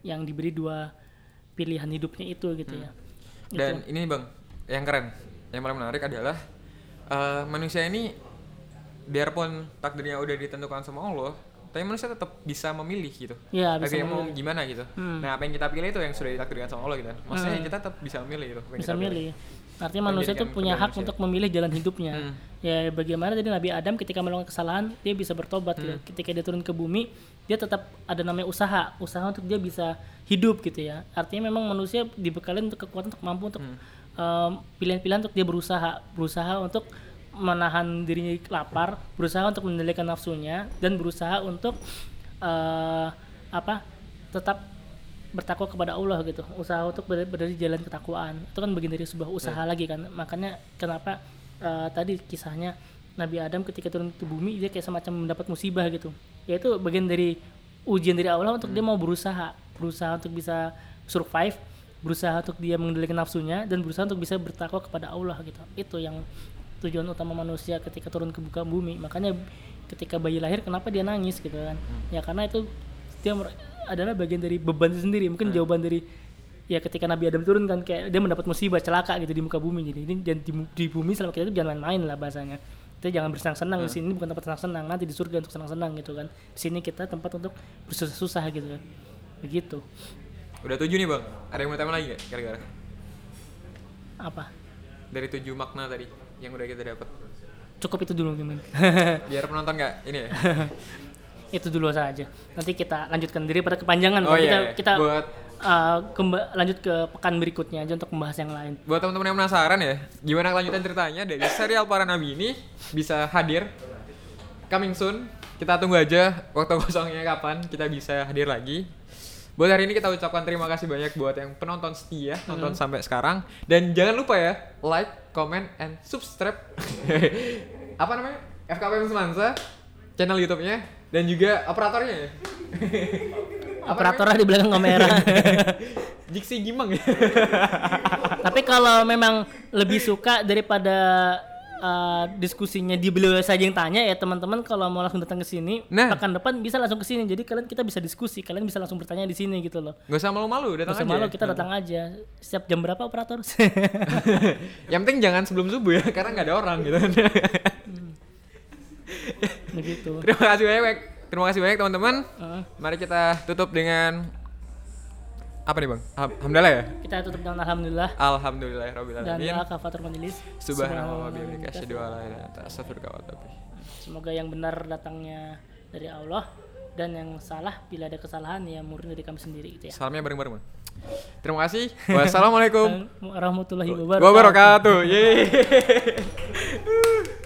Yang diberi dua pilihan hidupnya itu gitu ya. Dan ini bang yang keren yang paling menarik adalah eh, manusia ini biarpun takdirnya udah ditentukan sama Allah tapi manusia tetap bisa memilih gitu Ya, bisa Takdirnya mau memilih. gimana gitu Hmm. nah apa yang kita pilih itu yang sudah ditakdirkan sama Allah gitu maksudnya kita tetap bisa memilih gitu apa yang bisa kita pilih. milih artinya manusia itu punya pilihan hak manusia. untuk memilih jalan hidupnya Hmm. ya bagaimana tadi Nabi Adam ketika melakukan kesalahan dia bisa bertobat gitu. Hmm. ketika dia turun ke bumi dia tetap ada namanya usaha usaha untuk dia bisa hidup gitu ya artinya memang manusia dibekali untuk kekuatan untuk mampu untuk Hmm. em, pilihan-pilihan untuk dia berusaha berusaha untuk menahan dirinya lapar berusaha untuk mengendalikan nafsunya dan berusaha untuk eh, apa tetap bertakwa kepada Allah gitu. Usaha untuk ber- berada di jalan ketakwaan. Itu kan bagian dari sebuah usaha lagi kan. Makanya kenapa eh, tadi kisahnya Nabi Adam ketika turun ke bumi dia kayak semacam mendapat musibah gitu. Ya itu bagian dari ujian dari Allah untuk dia mau berusaha. Berusaha untuk bisa survive berusaha untuk dia mengendalikan nafsunya dan berusaha untuk bisa bertakwa kepada Allah gitu. Itu yang tujuan utama manusia ketika turun ke buka bumi. Makanya ketika bayi lahir kenapa dia nangis gitu kan? Ya karena itu dia adalah bagian dari beban sendiri. Mungkin jawaban dari ya ketika Nabi Adam turun kan kayak dia mendapat musibah celaka gitu di muka bumi. Jadi ini jangan di, di bumi selama kita itu jangan main-main lah bahasanya. Kita jangan bersenang-senang di sini bukan tempat senang-senang. Nanti di surga untuk senang-senang gitu kan. Di sini kita tempat untuk bersusah-susah gitu kan. Begitu. Udah tujuh nih bang. Ada yang mau tambah lagi gak kira-kira? apa? Dari tujuh makna tadi yang udah kita dapat. cukup itu dulu teman Biar penonton nggak ini ya. itu dulu saja nanti kita lanjutkan diri pada kepanjangan Oh kita iya, iya. kita Buat uh, kemba- lanjut ke pekan berikutnya aja untuk membahas yang lain buat teman-teman yang penasaran ya, gimana kelanjutan ceritanya dari serial para nabi ini bisa hadir coming soon. Kita tunggu aja waktu kosongnya kapan kita bisa hadir lagi. Buat hari ini kita ucapkan terima kasih banyak buat yang penonton setia nonton sampai sekarang. Dan jangan lupa ya like, comment, and subscribe. Apa namanya? FKPM Semansa channel YouTube-nya dan juga operatornya ya. Operatornya di belakang kamera. Jiksi Gimang ya. tapi kalau memang lebih suka daripada uh, diskusinya di beliau saja yang tanya ya teman-teman kalau mau langsung datang ke sini Nah. pekan depan bisa langsung ke sini jadi kalian kita bisa diskusi kalian bisa langsung bertanya di sini gitu loh Gak usah malu-malu, datang Gak usah aja. malu kita datang aja setiap jam berapa operator Yang penting jangan sebelum subuh ya, karena nggak ada orang gitu. begitu Terima kasih banyak, terima kasih banyak teman-teman. Heeh. Mari kita tutup dengan apa nih bang? Alham- Alhamdulillah ya. kita tutup dengan alhamdulillah Alhamdulillah dan doa kafatur majelis Subhanallah bihamdika asyhadu an la ilaha illa semoga yang benar datangnya dari Allah dan yang salah bila ada kesalahan ya murni dari kami sendiri gitu ya Salamnya bareng-bareng bang. Terima kasih. Wassalamualaikum warahmatullahi wabarakatuh wabarakatuh. Yeay.